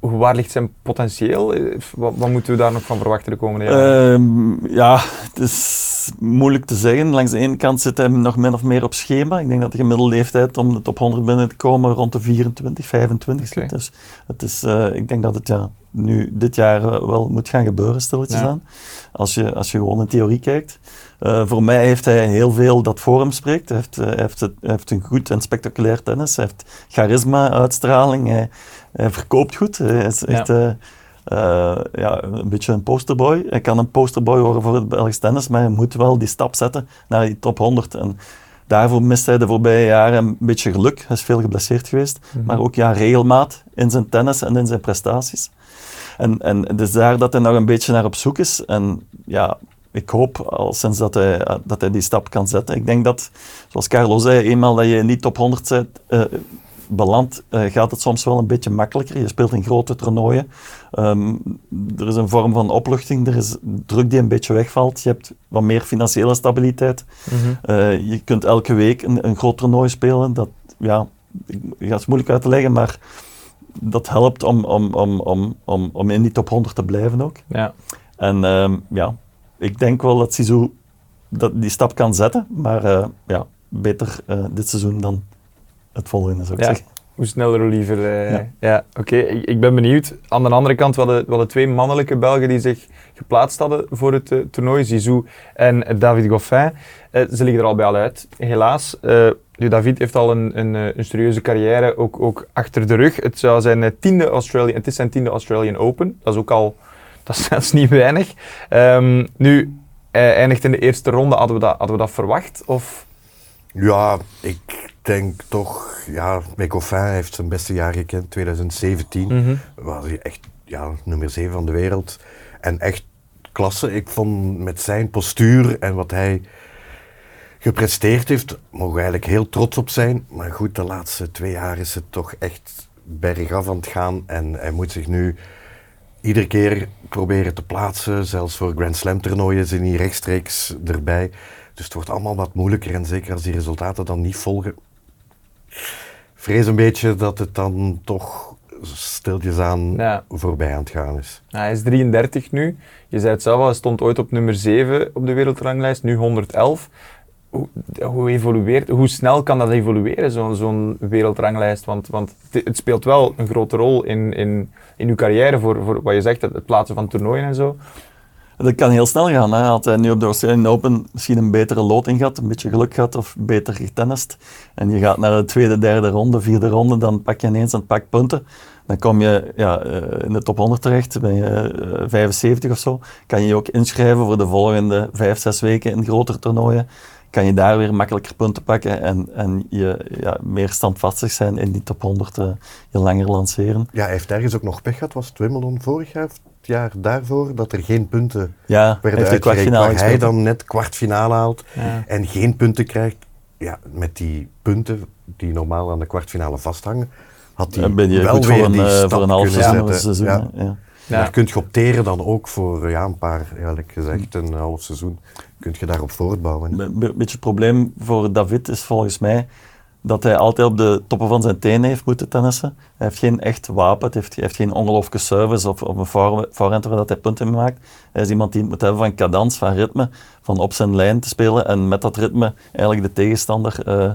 Waar ligt zijn potentieel? Wat, wat moeten we daar nog van verwachten de komende jaren?
Ehm, ja, het is moeilijk te zeggen. Langs de ene kant zit hij nog min of meer op schema. Ik denk dat de gemiddelde leeftijd om de top 100 binnen te komen rond de 24, 25 zit.
Oké.
Dus het is, eh, ik denk dat het ja, nu dit jaar wel moet gaan gebeuren, stilletjes
Ja.
aan. Als je, als je gewoon in theorie kijkt. Eh, voor mij heeft hij heel veel dat voor hem spreekt. Hij heeft, eh, heeft, het- heeft een goed en spectaculair tennis. Hij heeft charisma, uitstraling. Hij, hij verkoopt goed. Hij is
Ja.
echt eh, eh, ja, een beetje een posterboy. Hij kan een posterboy worden voor het Belgisch tennis, maar hij moet wel die stap zetten naar die top 100. En daarvoor mist hij de voorbije jaren een beetje geluk. Hij is veel geblesseerd geweest,
Mhm.
maar ook ja, regelmaat in zijn tennis en in zijn prestaties. En, en het is daar dat hij nog een beetje naar op zoek is. En ja, ik hoop al sinds dat hij, dat hij die stap kan zetten. Ik denk dat, zoals Carlo zei, eenmaal dat je in die top 100 zit, eh, belandt, eh, gaat het soms wel een beetje makkelijker. Je speelt in grote toernooien. Ehm, er is een vorm van opluchting, er is druk die een beetje wegvalt. Je hebt wat meer financiële stabiliteit.
Mhm.
Eh, je kunt elke week een, een groot toernooi spelen. Dat, ja, ik- ja, het is moeilijk uit te leggen, maar dat helpt om, om, om, om, om, om in die top 100 te blijven ook.
Ja.
En ehm, ja, ik denk wel dat Sisu dat die stap kan zetten, maar eh, ja, beter dit seizoen dan het volgende, zou ik
Ja.
zeggen.
Hoe sneller, hoe liever. eh, ja,
Ja.
oké. Ik, ik ben benieuwd. Aan de andere kant, we hadden, we hadden twee mannelijke Belgen die zich geplaatst hadden voor het eh, toernooi. Zizou en David Goffin. Eh, ze liggen er al bij al uit, helaas. Eh, nu, David heeft al een, een, een serieuze carrière ook, ook achter de rug. Het, zou zijn tiende Australian, het is zijn tiende Australian Open. Dat is ook al... Dat is, dat is niet weinig. Ehm, nu, hij eindigt in de eerste ronde. Hadden we dat, hadden we dat verwacht? Of...
Ja, ik denk toch, ja, Goffin heeft zijn beste jaar gekend, 2017.
Mhm.
was hij echt ja, nummer 7 van de wereld. En echt klasse. Ik vond met zijn postuur en wat hij gepresteerd heeft, mogen we eigenlijk heel trots op zijn. Maar goed, de laatste twee jaar is het toch echt bergaf aan het gaan. En hij moet zich nu iedere keer proberen te plaatsen. Zelfs voor Grand Slam toernooien is hij rechtstreeks erbij. Dus het wordt allemaal wat moeilijker. En zeker als die resultaten dan niet volgen. Vrees een beetje dat het dan toch stiltjes aan
Ja.
voorbij aan het gaan is.
Nou, hij is 33 nu. Je zei het zelf al, hij stond ooit op nummer 7 op de wereldranglijst, nu 111. Hoe, hoe, evolueert, hoe snel kan dat evolueren, zo'n zo'n wereldranglijst? Want, want het, speelt wel een grote rol in, in, in uw carrière voor, voor wat je zegt, het plaatsen van toernooien en zo.
Dat kan heel snel gaan. Hè. Had nu op de Australian Open misschien een betere loting gehad, een beetje geluk gehad of beter getennist. En je gaat naar de tweede, derde ronde, vierde ronde, dan pak je ineens een pak punten. Dan kom je ja, eh, in de top 100 terecht, ben je eh, 75 of zo. Kan je je ook inschrijven voor de volgende vijf, zes weken in grotere toernooien. Kan je daar weer makkelijker punten pakken en, en je ja, meer standvastig zijn in die top 100, eh, je langer lanceren.
Ja, hij heeft ergens ook nog pech gehad. Was het Wimbledon vorig jaar jaar daarvoor? Dat er geen punten
Ja,
werden uitgereikt.
kwartfinale
Waar hij dan net kwartfinale haalt
Ja.
en geen punten krijgt. Ja, met die punten die normaal aan de kwartfinale vasthangen, had hij
Dan ben je
wel
goed
weer
voor een,
die
eh,
stap
voor een half
kunnen
seizoen seizoen.
Ja.
Ja.
Ja.
Daar kun je opteren dan ook voor ja, een paar, eerlijk gezegd, een half seizoen. Kun je daarop voortbouwen.
Een be- beetje het probleem voor David is volgens mij dat hij altijd op de toppen van zijn tenen heeft moeten tennissen. Hij heeft geen echt wapen, het heeft, hij heeft geen ongelooflijke service of, of een voor- voorhand waar dat hij punten mee maakt. Hij is iemand die moet hebben van cadans, van ritme, van op zijn lijn te spelen en met dat ritme eigenlijk de tegenstander eh,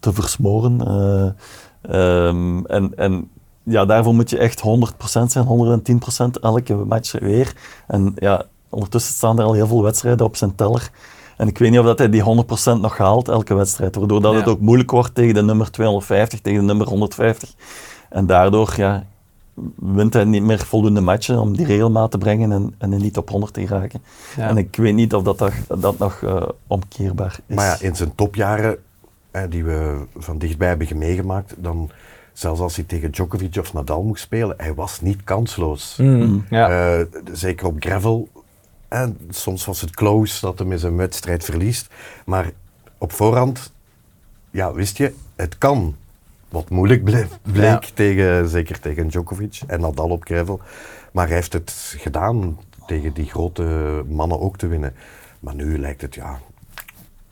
te versmoren. Eh, ehm, en, en ja, daarvoor moet je echt 100% zijn, 110% elke match weer. En ja, ondertussen staan er al heel veel wedstrijden op zijn teller. En ik weet niet of dat hij die 100% nog haalt, elke wedstrijd. Waardoor dat
Ja.
het ook moeilijk wordt tegen de nummer 250, tegen de nummer 150. En daardoor ja, wint hij niet meer voldoende matchen om die regelmaat te brengen en, en in die top 100 te geraken.
Ja.
En ik weet niet of dat, dat, dat nog eh, omkeerbaar is.
Maar ja, in zijn topjaren, eh, die we van dichtbij hebben meegemaakt, dan zelfs als hij tegen Djokovic of Nadal moest spelen, hij was niet kansloos.
Mm, ja.
Eh, zeker op gravel. En soms was het close dat hij in zijn wedstrijd verliest. Maar op voorhand ja, wist je, het kan. Wat moeilijk bleek, bleek
Ja.
tegen, zeker tegen Djokovic en Nadal op gravel. Maar hij heeft het gedaan tegen die grote mannen ook te winnen. Maar nu lijkt het, ja,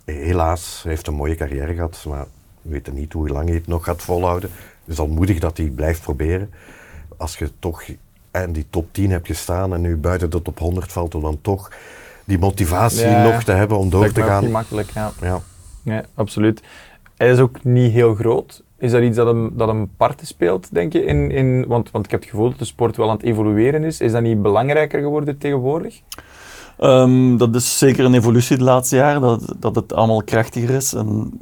helaas, hij heeft een mooie carrière gehad, maar we weten niet hoe lang hij het nog gaat volhouden. Het is al moedig dat hij blijft proberen. Als je toch in die top 10 hebt gestaan en nu buiten de top 100 valt, om dan toch die motivatie
Ja,
nog te hebben om door te gaan.
niet makkelijk, ja.
Ja.
Nee, absoluut. Hij is ook niet heel groot. Is dat iets dat hem, dat hem parten speelt, denk je? In, in, want, want ik heb het gevoel dat de sport wel aan het evolueren is. Is dat niet belangrijker geworden tegenwoordig?
Ehm, dat is zeker een evolutie de laatste jaren, dat, dat het allemaal krachtiger is en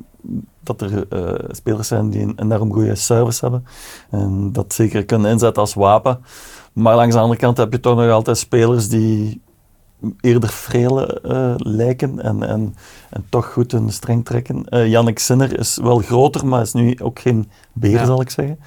dat er eh, spelers zijn die een enorm goede service hebben en dat zeker kunnen inzetten als wapen. Maar langs de andere kant heb je toch nog altijd spelers die eerder frele eh, lijken en, en, en toch goed hun streng trekken. Yannick Sinner is wel groter, maar is nu ook geen beer,
Ja.
zal ik zeggen.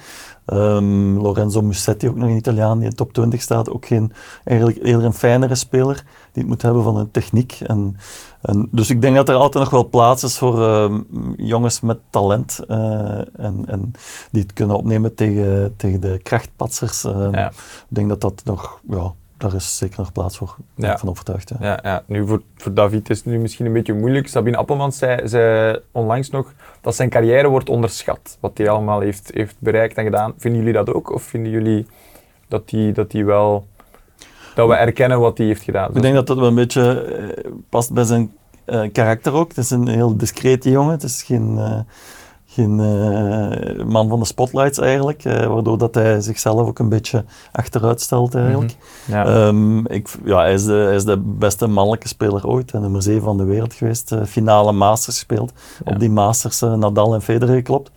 Ehm, Lorenzo Musetti, ook nog een Italiaan die in top 20 staat, ook geen, eigenlijk eerder een fijnere speler die het moet hebben van een techniek. En, en, dus ik denk dat er altijd nog wel plaats is voor ehm, jongens met talent eh, en, en die het kunnen opnemen tegen, tegen de krachtpatsers. Ehm,
Ja.
Ik denk dat dat nog, ja, daar is zeker nog plaats voor.
Ja.
ik van overtuigd. Ja.
Ja, ja. Nu voor, voor David is het nu misschien een beetje moeilijk. Sabine Appelmans zei, zei onlangs nog dat zijn carrière wordt onderschat. Wat hij allemaal heeft, heeft bereikt en gedaan. Vinden jullie dat ook? Of vinden jullie dat hij dat die wel... Dat we erkennen wat hij heeft gedaan?
Ik denk dat dat wel een beetje eh, past bij zijn eh, karakter ook. Het is een heel discrete jongen. Het is geen, eh, geen man van de spotlights eigenlijk. waardoor dat hij zichzelf ook een beetje achteruit stelt eigenlijk.
ja.
Ehm, ik, ja, hij, is de, hij is de beste mannelijke speler ooit. nummer 7 van de wereld geweest. finale Masters gespeeld.
Ja.
Op die Masters Nadal en Federer geklopt.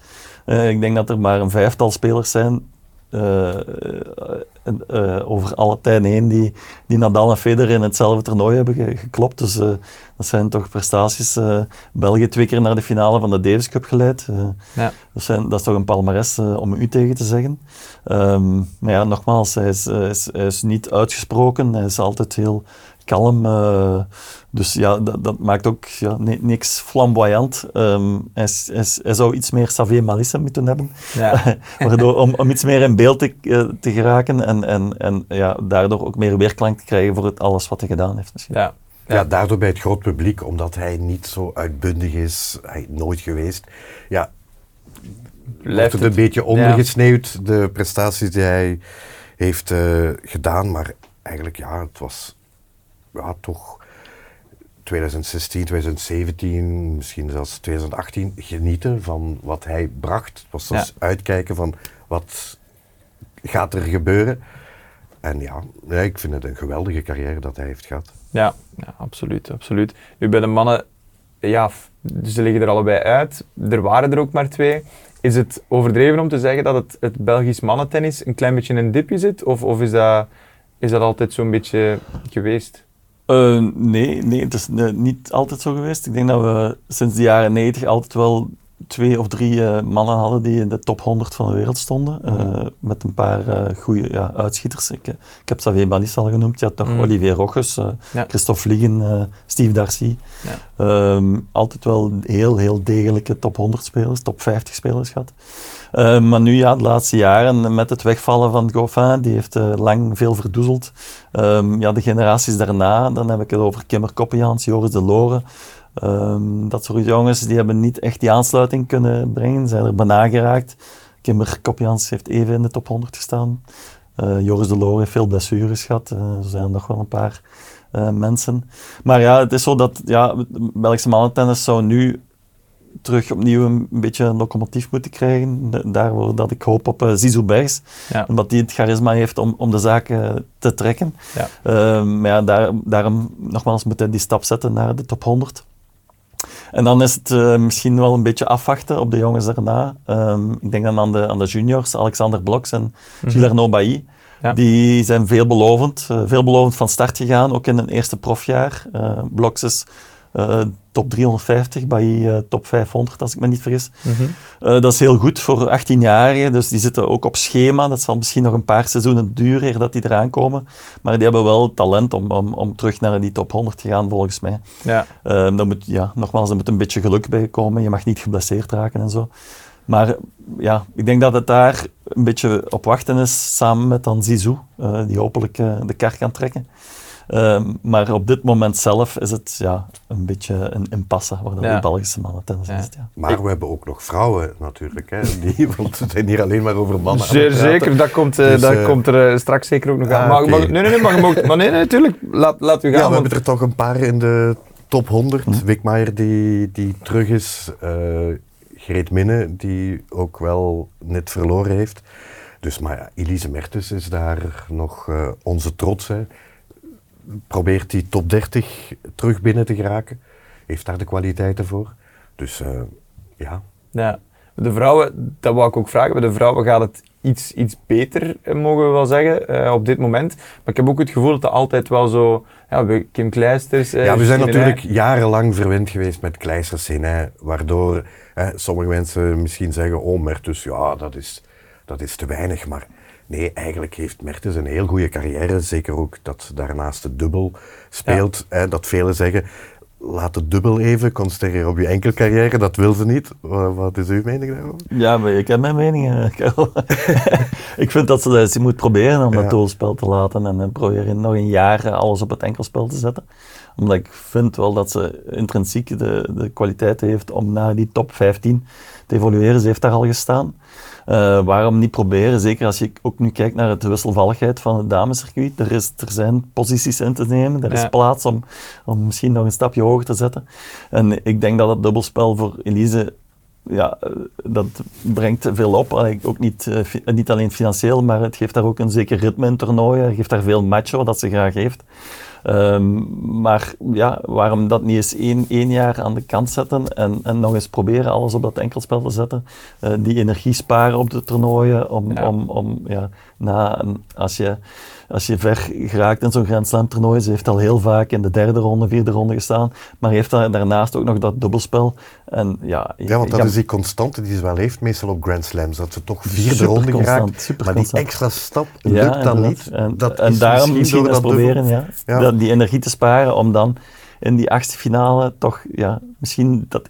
Ik denk dat er maar een vijftal spelers zijn eh, eh, over alle tijden heen die, die Nadal en Federer in hetzelfde toernooi hebben ge- geklopt. Dus eh, dat zijn toch prestaties. België twee keer naar de finale van de Davis Cup geleid.
Ja.
dat, zijn, dat is toch een palmares eh, om u tegen te zeggen. Ehm, maar ja, nogmaals, hij is, hij, is, hij is niet uitgesproken. Hij is altijd heel kalm. eh, dus ja, dat, dat maakt ook ja, ni- niks flamboyant. Ehm, hij, zou iets meer Xavier Malisse moeten hebben.
ja.
Waardoor, om, om iets meer in beeld te, eh, te geraken en, en, en ja, daardoor ook meer weerklank te krijgen voor het alles wat hij gedaan heeft. Misschien.
ja.
Ja, daardoor bij het groot publiek, omdat hij niet zo uitbundig is, hij nooit geweest. Ja,
Blijft
wordt het
het-
een beetje ondergesneeuwd, de prestaties die hij heeft eh, gedaan. Maar eigenlijk, ja, het was ja, toch 2016, 2017, misschien zelfs 2018 genieten van wat hij bracht. Het was dus uitkijken van wat gaat er gebeuren. En ja, ja, ik vind het een geweldige carrière dat hij heeft gehad.
Ja, ja, absoluut, absoluut. Nu bij de mannen, ja, f- ze liggen er allebei uit. Er waren er ook maar twee. Is het overdreven om te zeggen dat het, het Belgisch mannentennis een klein beetje in een dipje zit? Of, of is, dat, is dat altijd zo'n beetje geweest?
Eh, nee, nee, het is eh, niet altijd zo geweest. Ik denk dat we sinds de jaren 90 altijd wel twee of drie eh, mannen hadden die in de top 100 van de wereld stonden. met een paar goede ja, uitschieters. Ik, ik heb Xavier Balis al genoemd. Je had nog
Mm.
Olivier Roches,
Ja.
Christophe Vliegen, eh, Steve Darcy.
Ja.
Ehm, altijd wel heel, heel degelijke top 100 spelers, top 50 spelers gehad. Eh, maar nu ja, de laatste jaren met het wegvallen van Goffin, die heeft eh, lang veel verdoezeld. Ehm, ja, de generaties daarna, dan heb ik het over Kimmer Koppenjans, Joris de Loren. Ehm, dat soort jongens, die hebben niet echt die aansluiting kunnen brengen, zijn er bijna. Kimmer Koppenjans heeft even in de top 100 gestaan. Eh, Joris de Loren heeft veel blessures gehad. Eh, er zijn nog wel een paar mensen. Maar ja, het is zo dat ja, Belgische mannentennis zou nu terug opnieuw een, beetje een locomotief moeten krijgen. Daarvoor dat ik hoop op uh, Zizou Bergs.
Ja.
Omdat die het charisma heeft om, om de zaken te trekken.
Ja.
Eh, maar ja, daar, daarom nogmaals moet hij die stap zetten naar de top 100. En dan is het eh, misschien wel een beetje afwachten op de jongens daarna. Ehm, ik denk dan aan de, aan de juniors, Alexander Bloks en. Gilles Bailly.
Ja.
Die zijn veelbelovend, eh, veelbelovend van start gegaan, ook in hun eerste profjaar. Eh Bloks is eh, top 350 bij eh, top 500, als ik me niet vergis.
Mhm.
Eh, dat is heel goed voor 18-jarigen, dus die zitten ook op schema. Dat zal misschien nog een paar seizoenen duren eer dat die eraan komen. Maar die hebben wel talent om, om, om terug naar die top 100 te gaan, volgens mij.
Ja.
Uh, dan moet, ja, nogmaals, er moet een beetje geluk bij komen. Je mag niet geblesseerd raken en zo. Maar ja, ik denk dat het daar een beetje op wachten is, samen met dan Zizou, uh, die hopelijk uh, de kar kan trekken. Uh, maar op dit moment zelf is het ja, een beetje een impasse waar ja. de Belgische mannen tennis ja. zit. Ja.
Maar we hebben ook nog vrouwen natuurlijk. Hè, die, want we zijn hier alleen maar over mannen.
Zeer zeker, dat komt, uh, dus, dat uh, komt er straks zeker ook nog aan. Ah, okay. maar, nee, nee, nee, maar, maar, maar nee, nee, natuurlijk. Laat, laat u gaan.
Ja, we want... hebben er toch een paar in de top 100. Hm. Wikmaier die, die terug is. Uh, Greet Minne, die ook wel net verloren heeft. Dus, maar ja, Elise Mertens is daar nog uh, onze trots. Hè. Probeert die top 30 terug binnen te geraken. Heeft daar de kwaliteiten voor. Dus uh, ja.
Ja, de vrouwen, dat wou ik ook vragen. Bij de vrouwen gaat het iets, iets beter, mogen we wel zeggen, uh, op dit moment. Maar ik heb ook het gevoel dat het altijd wel zo... Ja, Kim Kleisters...
ja, we zijn natuurlijk jarenlang verwend geweest met Kleisters in, waardoor hè, sommige mensen misschien zeggen, oh Mertus, ja, dat is, dat is te weinig. Maar nee, eigenlijk heeft Mertus een heel goede carrière. Zeker ook dat ze daarnaast de dubbel speelt. Ja. Hè, dat velen zeggen, laat het dubbel even, concentreren op je enkel carrière. Dat wil ze niet. Wat is uw mening daarover?
Ja, maar ik heb mijn mening, Karel. ik vind dat ze dat ze moet proberen om ja. dat dubbelspel te laten en proberen nog een jaar alles op het enkelspel te zetten. Omdat ik vind wel dat ze intrinsiek de, de kwaliteit heeft om naar die top 15 te evolueren. Ze heeft daar al gestaan. Uh, waarom niet proberen? Zeker als je ook nu kijkt naar de wisselvalligheid van het damescircuit. Er, is, er zijn posities in te nemen. Er is plaats om, om misschien nog een stapje hoger te zetten. En ik denk dat het dubbelspel voor Elise ja, dat brengt veel op. Allee, ook niet, uh, niet alleen financieel, maar het geeft daar ook een zeker ritme in toernooien. Het geeft daar veel matchen, wat dat ze graag heeft. Um, maar ja, waarom dat niet eens één, één jaar aan de kant zetten en, en nog eens proberen alles op dat enkelspel te zetten. Uh, die energie sparen op de toernooien. Om, ja. om, om, ja, na, als, je, als je ver geraakt in zo'n Grand Slam toernooi, ze heeft al heel vaak in de derde ronde, vierde ronde gestaan, maar heeft daarnaast ook nog dat dubbelspel. En, ja,
ja, want dat is die constante die ze wel heeft, meestal op Grand Slams, dat ze toch vierde ronde geraakt, maar die extra stap
ja,
lukt dan niet.
En,
dat
en daarom misschien eens proberen, ja,
Ja.
die energie te sparen om dan in die achtste finale toch ja, misschien dat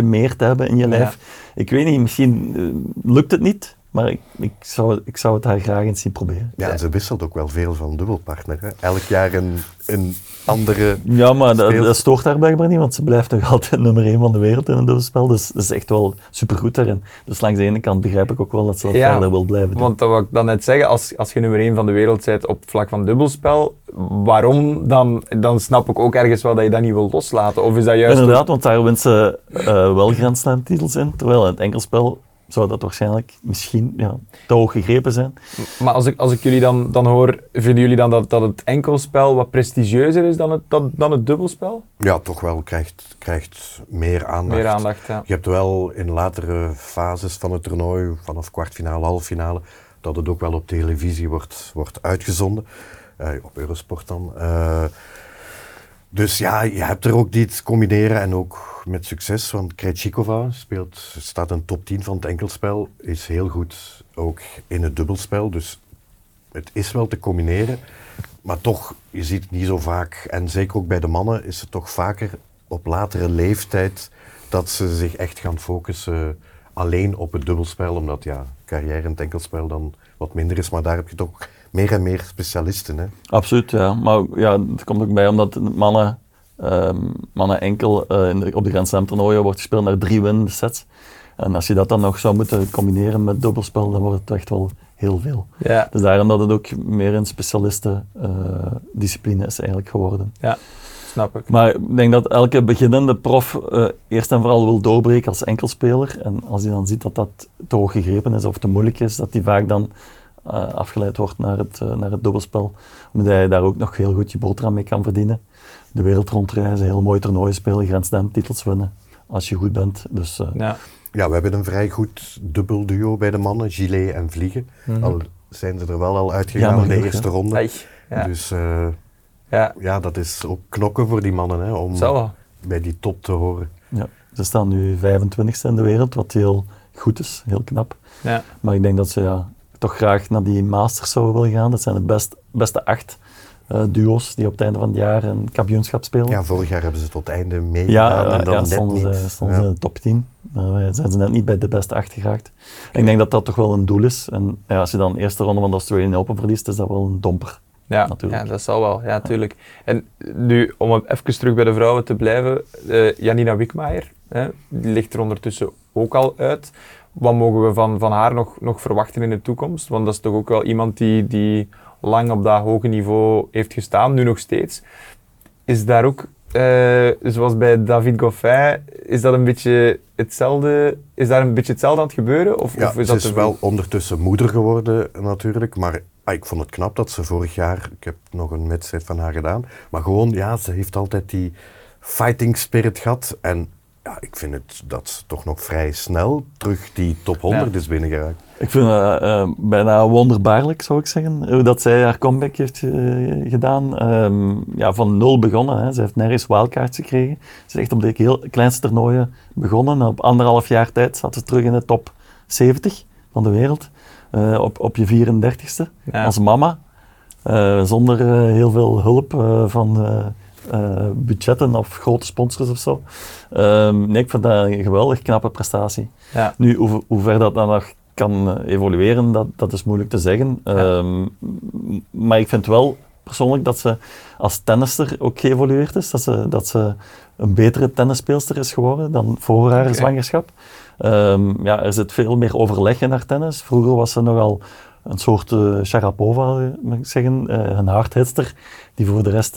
1% meer te hebben in je lijf. Ik weet niet, misschien uh, lukt het niet, maar ik, ik, zou, ik zou het haar graag eens zien proberen.
Ja, en ze wisselt ook wel veel van dubbelpartner. Hè? Elk jaar een, een andere
Ja, maar dat, stoort haar blijkbaar niet, want ze blijft nog altijd nummer 1 van de wereld in een dubbelspel. Dus dat is echt wel supergoed daarin. Dus langs de ene kant begrijp ik ook wel dat ze dat
Ja,
verder wil blijven doen.
Want dat wou ik dan net zeggen, als, als je nummer 1 van de wereld bent op vlak van dubbelspel, waarom dan, dan snap ik ook ergens wel dat je dat niet wil loslaten. Of is dat juist...
Inderdaad, want daar wint ze uh, wel Grand Slam titels in, terwijl in het enkelspel zou dat waarschijnlijk misschien ja, te hoog gegrepen zijn.
Maar als ik, als ik jullie dan, dan hoor, vinden jullie dan dat, dat het enkelspel wat prestigieuzer is dan het, dan, dan het dubbelspel?
Ja, toch wel krijgt, krijgt meer aandacht.
Meer aandacht, ja.
Je hebt wel in latere fases van het toernooi, vanaf kwartfinale, halffinale, dat het ook wel op televisie wordt, wordt uitgezonden. Uh, op Eurosport dan. Uh, dus ja, je hebt er ook die te combineren en ook met succes. Want Krejcikova speelt, staat een top 10 van het enkelspel, is heel goed ook in het dubbelspel. Dus het is wel te combineren. Maar toch, je ziet het niet zo vaak. En zeker ook bij de mannen is het toch vaker op latere leeftijd dat ze zich echt gaan focussen alleen op het dubbelspel. Omdat ja, carrière in het enkelspel dan wat minder is. Maar daar heb je toch meer en meer specialisten. Hè?
Absoluut, ja. Maar ja, het komt ook bij omdat mannen, um, mannen enkel uh, in de, op de Grand Slam toernooien wordt gespeeld naar drie winnende sets. En als je dat dan nog zou moeten combineren met dubbelspel, dan wordt het echt wel heel veel.
Ja.
Dus daarom dat het ook meer een specialisten uh, discipline is eigenlijk geworden.
Ja, snap ik.
Maar ik denk dat elke beginnende prof uh, eerst en vooral wil doorbreken als enkelspeler. En als hij dan ziet dat dat te hoog gegrepen is of te moeilijk is, dat hij vaak dan uh, afgeleid wordt naar het, uh, naar het dubbelspel. Omdat hij daar ook nog heel goed je boterham mee kan verdienen. De wereld rondreizen, heel mooi toernooien spelen, Grand Slam titels winnen. Als je goed bent. Dus, uh,
ja.
ja, we hebben een vrij goed dubbelduo bij de mannen, gilet en vliegen.
Mhm.
Mm -hmm. Al zijn ze er wel al uitgegaan
Ja,
in de eerste ronde.
Ja.
Dus uh,
ja.
ja, dat is ook knokken voor die mannen. Hè, om
Zo
bij die top te horen.
Ja, ze staan nu 25ste in de wereld, wat heel goed is, heel knap.
Ja.
Maar ik denk dat ze ja, toch graag naar die Masters zouden willen gaan. Dat zijn de best, beste acht eh, duo's die op het einde van het jaar een kampioenschap spelen.
Ja, vorig jaar hebben ze tot het einde meegedaan
Ja,
en dan
ja,
net
stonden,
niet.
ze, stonden
Ja.
ze in de top 10. Maar zijn ze net niet bij de beste acht geraakt. Ik denk dat dat toch wel een doel is. En ja, als je dan de eerste ronde van de Australian Open verliest, is dat wel een domper.
Ja,
Natuurlijk.
ja, dat zal wel. Ja, tuurlijk. En nu, om even terug bij de vrouwen te blijven, eh, Janina Wikmaier, hè, die ligt er ondertussen ook al uit. Wat mogen we van, van haar nog, nog verwachten in de toekomst? Want dat is toch ook wel iemand die, die lang op dat hoge niveau heeft gestaan, nu nog steeds. Is daar ook, eh, zoals bij David Goffin, is dat een beetje hetzelfde, is daar een beetje hetzelfde aan het gebeuren? Of,
Ja,
of is
ze
dat
is wel ondertussen moeder geworden natuurlijk, maar ah, ik vond het knap dat ze vorig jaar, ik heb nog een wedstrijd van haar gedaan, maar gewoon, ja, ze heeft altijd die fighting spirit gehad en ja, ik vind het dat ze toch nog vrij snel terug die top 100
Ja.
is binnengeraakt.
Ik vind het eh, bijna wonderbaarlijk, zou ik zeggen, hoe dat zij haar comeback heeft eh, gedaan. Ehm, ja, van nul begonnen. Hè. Ze heeft nergens wildcards gekregen. Ze is echt op de heel kleinste toernooien begonnen. En op anderhalf jaar tijd zat ze terug in de top 70 van de wereld. Eh, op, op je 34ste,
Ja.
als mama. Eh, zonder eh, heel veel hulp eh, van eh, budgetten of grote sponsors of zo. Ehm, nee, ik vind dat een geweldig knappe prestatie.
Ja.
Nu, hoe, hoe ver dat dan nog kan eh, evolueren, dat, dat is moeilijk te zeggen. Ehm, maar ik vind wel persoonlijk dat ze als tennister ook geëvolueerd is. Dat ze, dat ze een betere tennisspeelster is geworden dan voor haar zwangerschap. Ehm, ja, er zit veel meer overleg in haar tennis. Vroeger was ze nogal een soort eh, Sharapova, moet ik zeggen, een hardhitster, die voor de rest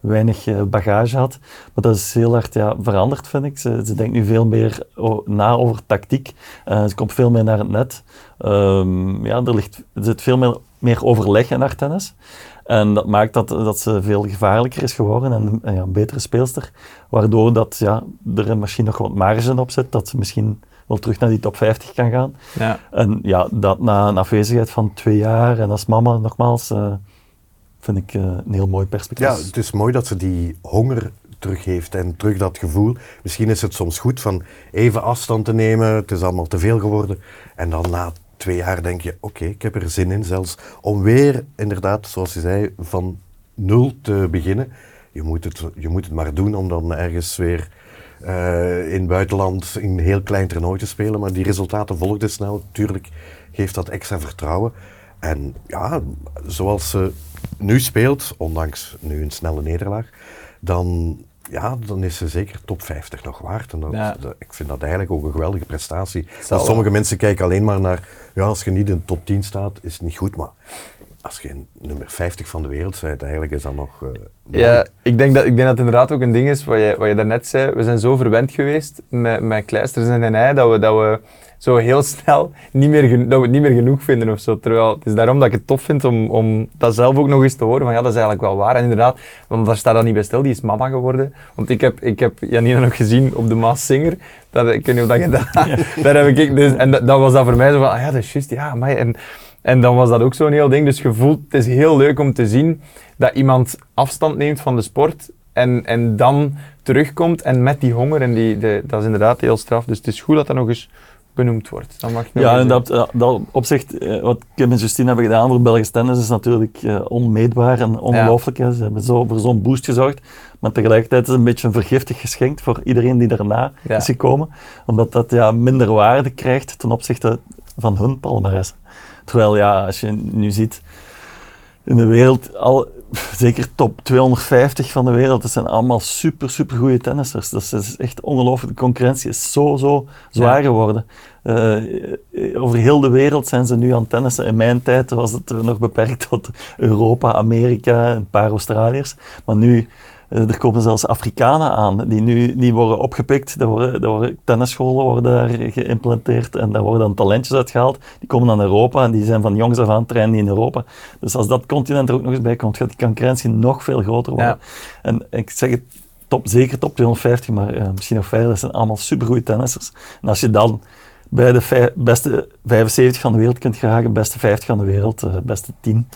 weinig eh, bagage had. Maar dat is heel hard ja, veranderd, vind ik. Ze, ze denkt nu veel meer na over tactiek. Eh, ze komt veel meer naar het net. Ehm, ja, er, ligt, er zit veel meer, meer overleg in haar tennis. En dat maakt dat, dat ze veel gevaarlijker is geworden en, en ja, een betere speelster. Waardoor dat, ja, er misschien nog wat marge op zit, dat ze misschien wel terug naar die top 50 kan gaan.
Ja.
En ja, dat na een afwezigheid van twee jaar en als mama nogmaals, eh, vind ik eh, een heel mooi perspectief.
Ja, het is mooi dat ze die honger terug heeft en terug dat gevoel. Misschien is het soms goed van even afstand te nemen, het is allemaal te veel geworden. En dan na twee jaar denk je, oké, ik heb er zin in zelfs om weer, inderdaad, zoals je zei, van nul te beginnen. Je moet het, je moet het maar doen om dan ergens weer eh, in het buitenland een heel klein toernooi te spelen. Maar die resultaten volgden snel. Tuurlijk geeft dat extra vertrouwen. En ja, zoals ze nu speelt, ondanks nu een snelle nederlaag, dan, ja, dan is ze zeker top 50 nog waard. En dat,
Ja.
dat- ik vind dat eigenlijk ook een geweldige prestatie. Sommige mensen kijken alleen maar naar, ja, als je niet in de top 10 staat, is het niet goed. Maar als je in nummer 50 van de wereld bent, eigenlijk is dat nog eh.
Ja, ik denk, dat, ik denk dat het inderdaad ook een ding is wat je, wat je daarnet zei. We zijn zo verwend geweest met, met kleisters en ei dat we, dat we zo heel snel niet meer, dat we het niet meer genoeg vinden of zo. Terwijl het is daarom dat ik het tof vind om, om dat zelf ook nog eens te horen. Van ja, dat is eigenlijk wel waar. En inderdaad, want daar staat dan niet bij stil, die is mama geworden. Want ik heb, ik heb Janina nog gezien op de Maas Singer. Dat, ik weet niet of dat je dat... Daar heb ik, dus, en dat, dat was dat voor mij zo van, ah ja, dat is juist, ja, maar en, en dan was dat ook zo'n heel ding. Dus je voelt, het is heel leuk om te zien dat iemand afstand neemt van de sport en, en dan terugkomt en met die honger. En die, de, dat is inderdaad heel straf. Dus het is goed dat dat nog eens benoemd wordt. Mag nog
Ja, en
eh,
dat, dat opzicht, eh, wat Kim en Justine hebben gedaan voor Belgisch tennis is natuurlijk eh, onmeetbaar en ongelooflijk. Ze hebben zo, voor zo'n boost gezorgd, maar tegelijkertijd is het een beetje een vergiftig geschenk voor iedereen die daarna
Ja.
is gekomen. Omdat dat ja, minder waarde krijgt ten opzichte van hun palmarès. Terwijl ja, als je nu ziet, in de wereld, al, zeker top 250 van de wereld, dat zijn allemaal super, super goede tennissers. Dat is echt ongelooflijk. De concurrentie is zo, zo zwaar geworden. Eh, over heel de wereld zijn ze nu aan het tennissen. In mijn tijd was het nog beperkt tot Europa, Amerika, een paar Australiërs. Maar nu, er komen zelfs Afrikanen aan, die nu die worden opgepikt. Er worden, er worden tennisscholen worden daar geïmplanteerd en daar worden dan talentjes uitgehaald. Die komen naar Europa en die zijn van jongs af aan trainen die in Europa. Dus als dat continent er ook nog eens bij komt, gaat die concurrentie nog veel groter worden.
Ja.
En ik zeg het, top, zeker top 250, maar eh, misschien nog verder, dat zijn allemaal supergoeie tennissers. En als je dan bij de beste 75 van de wereld kunt geraken, beste 50 van de wereld, eh, beste 10,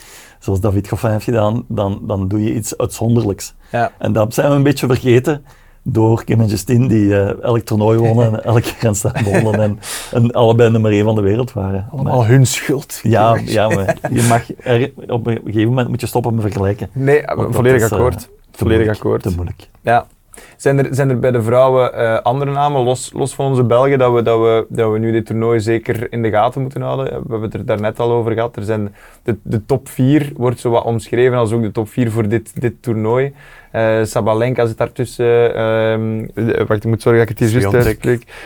zoals David Goffin heeft gedaan, dan, dan doe je iets uitzonderlijks.
ja.
En dat zijn we een beetje vergeten door Kim en Justine, die eh, elk toernooi wonnen en elke Grand wonnen en, en allebei nummer 1 van de wereld waren.
Allemaal
Maar-
hun schuld.
ja, ja, maar je mag er, op een gegeven moment moet je stoppen met vergelijken.
Nee, volledig
is, eh,
akkoord.
te
volledig
moeilijk,
akkoord.
Te moeilijk.
Ja. Zijn er, zijn er bij de vrouwen eh, andere namen, los, los van onze Belgen, dat we, dat, we, dat we nu dit toernooi zeker in de gaten moeten houden? We hebben het er daarnet al over gehad. Er zijn de, de top 4 wordt zo wat omschreven als ook de top 4 voor dit, dit toernooi. Eh, Sabalenka zit daartussen. ehm, eh, wacht, ik moet zorgen dat ik het hier juist.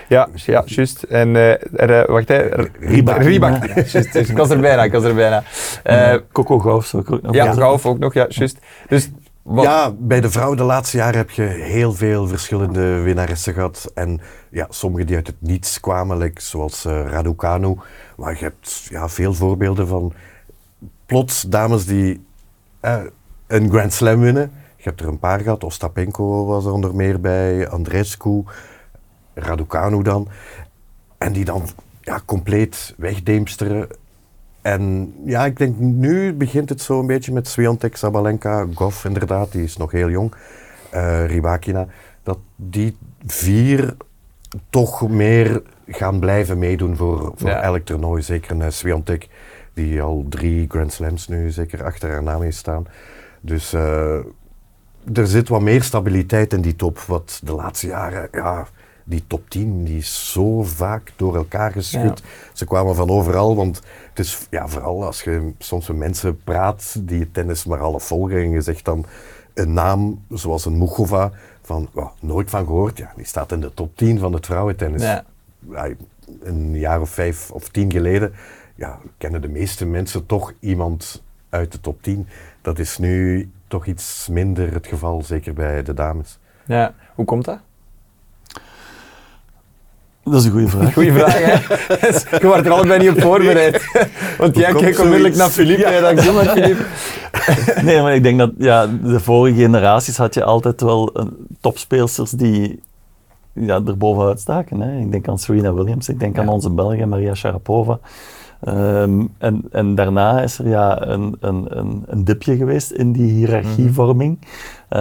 Ja, ja, juist. En eh, er, eh, wacht, hè. R-
Rybak.
Rybak. Ja, juist. Dus ik was er bijna, ik was er bijna. Eh,
Coco Gauff zou ik ook nog
ja,
zeggen.
Gauff ook nog, ja, juist. Dus,
Ja, bij de vrouwen de laatste jaren heb je heel veel verschillende winnaressen gehad. En ja, sommige die uit het niets kwamen, zoals eh Raducanu. Maar je hebt ja, veel voorbeelden van plots dames die eh, een Grand Slam winnen. Je hebt er een paar gehad. Ostapenko was er onder meer bij, Andreescu, Raducanu dan. En die dan ja, compleet wegdeemsteren. En ja, ik denk nu begint het zo een beetje met Swiatek, Sabalenka, Goff inderdaad, die is nog heel jong, eh Rybakina, dat die vier toch meer gaan blijven meedoen voor, voor
Ja.
elk toernooi. Zeker een Swiatek, die al drie Grand Slams nu zeker achter haar naam heeft staan. Dus eh, er zit wat meer stabiliteit in die top, wat de laatste jaren, ja, die top 10, die is zo vaak door elkaar geschud. Ze kwamen van overal, want is ja, vooral als je soms met mensen praat die het tennis maar half volgen en je zegt dan een naam zoals een Muchova, van "Wow, nooit van gehoord, ja, die staat in de top 10 van het vrouwentennis.
Ja.
Ja, een jaar of vijf of tien geleden ja, kennen de meeste mensen toch iemand uit de top 10. Dat is nu toch iets minder het geval, zeker bij de dames.
ja. Hoe komt dat?
Dat is een goede vraag.
Goeie vraag, hè? Je wordt er allebei niet op voorbereid. Want jij kijkt onmiddellijk naar? Philippe en doe maar Philippe.
Nee, maar ik denk dat ja, de vorige generaties had je altijd wel eh, topspeelsters die ja, er bovenuit staken. Hè. Ik denk aan Serena Williams, ik denk
Ja.
aan onze Belgen, Maria Sharapova. Ehm, en, en daarna is er ja, een, een, een, een dipje geweest in die hiërarchievorming, eh,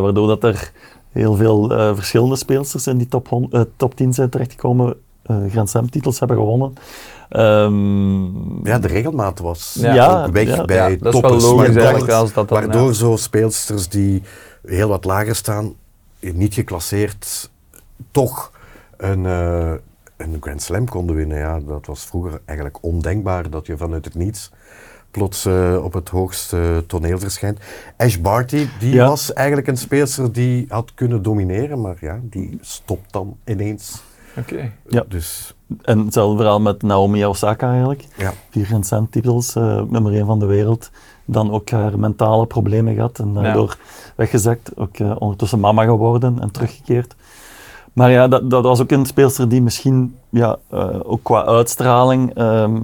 waardoor dat er heel veel eh, verschillende speelsters in die top, hon- eh, top 10 zijn terechtgekomen, eh Grand Slam titels hebben gewonnen. Ehm,
Ja, de regelmaat was
Ja.
Ja,
ook weg
ja.
bij
Ja, dat is wel
toppers.
logisch
waardoor-
eigenlijk als dat dan...
Waardoor
ja.
zo speelsters die heel wat lager staan, niet geclasseerd, toch een, eh, een Grand Slam konden winnen. Ja, dat was vroeger eigenlijk ondenkbaar dat je vanuit het niets plots eh, op het hoogste toneel verschijnt. Ash Barty, die
Ja.
was eigenlijk een speelster die had kunnen domineren, maar ja, die stopt dan ineens.
Oké.
Ja.
Dus
En hetzelfde verhaal met Naomi Osaka eigenlijk.
ja,
Vier Grand Slam titels, eh, ook nummer 1 van de wereld. Dan ook haar mentale problemen gehad en daardoor weggezakt. Ook eh, ondertussen mama geworden en teruggekeerd. Maar ja, dat, dat was ook een speelster die misschien ja, eh, ook qua uitstraling ehm,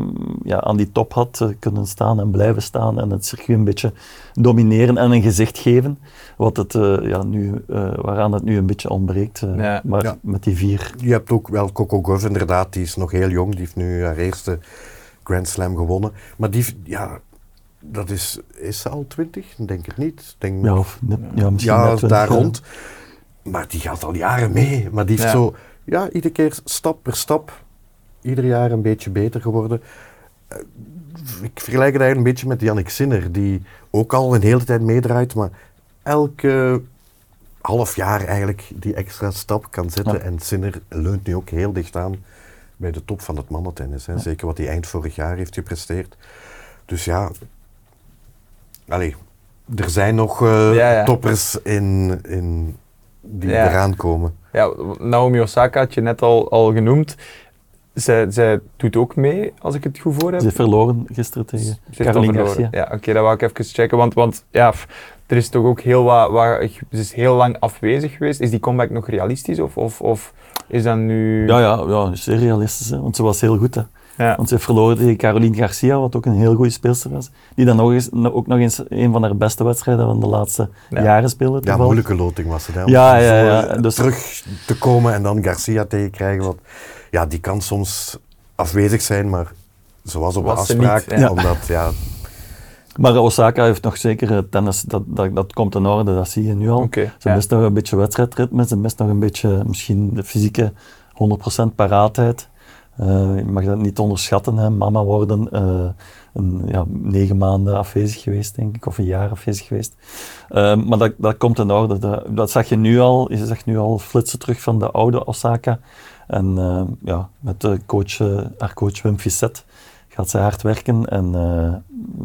ja, aan die top had eh, kunnen staan en blijven staan en het circuit een beetje domineren en een gezicht geven. Wat het, eh, ja, nu, eh, waaraan het nu een beetje ontbreekt. eh.
Ja.
Maar
Ja.
met die vier
Je hebt ook wel Coco Gauff inderdaad, die is nog heel jong. Die heeft nu haar eerste Grand Slam gewonnen. Maar die, ja, dat is, is ze al twintig? Ik Denk het niet. Ik Denk,
Ja, of ja, misschien
ja,
net 20
daar rond. Maar die gaat al jaren mee. Maar die heeft
Ja.
zo, ja, iedere keer stap per stap, ieder jaar een beetje beter geworden. Eh, Ik vergelijk het eigenlijk een beetje met Jannik Sinner, die ook al een hele tijd meedraait, maar elke half jaar eigenlijk die extra stap kan zetten.
Ja.
En Sinner leunt nu ook heel dicht aan bij de top van het mannentennis. Hè. Zeker wat hij eind vorig jaar heeft gepresteerd. Dus ja, allee, er zijn nog eh,
ja.
toppers in, in die
Ja.
eraan komen.
Ja, Naomi Osaka had je net al, al genoemd. Zij, zij doet ook mee, als ik het goed voor heb.
Ze heeft verloren gisteren tegen Caroline. Garcia.
Ja, oké, dat wou ik even checken. Want, want ja, er is toch ook heel wat, wat... Ze is heel lang afwezig geweest. Is die comeback nog realistisch? Of, of, of is dat nu...
Ja, ja, ja, zeer realistisch, hè, want ze was heel goed. Hè.
Ja.
Want ze heeft verloren tegen Caroline Garcia, wat ook een heel goede speelster was. Die dan nog eens, ook nog eens een van haar beste wedstrijden van de laatste
Ja.
jaren speelde.
Ja, moeilijke loting was het. Hè, om
Ja, ja, ja, dus-
terug te komen en dan Garcia tegenkrijgen. Want ja, die kan soms afwezig zijn, maar ze was op
Was niet,
afspraak.
ja.
Omdat, ja,
Maar Osaka heeft nog zeker tennis, dat, dat, dat komt in orde, dat zie je nu al. Ze
ja.
mist nog een beetje wedstrijdritme, ze mist nog een beetje misschien de fysieke 100% paraatheid. Eh, je mag dat niet onderschatten, hè. mama worden, eh, een, ja, negen maanden afwezig geweest, denk ik, of een jaar afwezig geweest. Eh, maar dat, dat komt in orde. Dat, dat zag je nu al, je zag nu al flitsen terug van de oude Osaka. En ja, met de coach, haar coach Wim Fisset gaat zij hard werken. En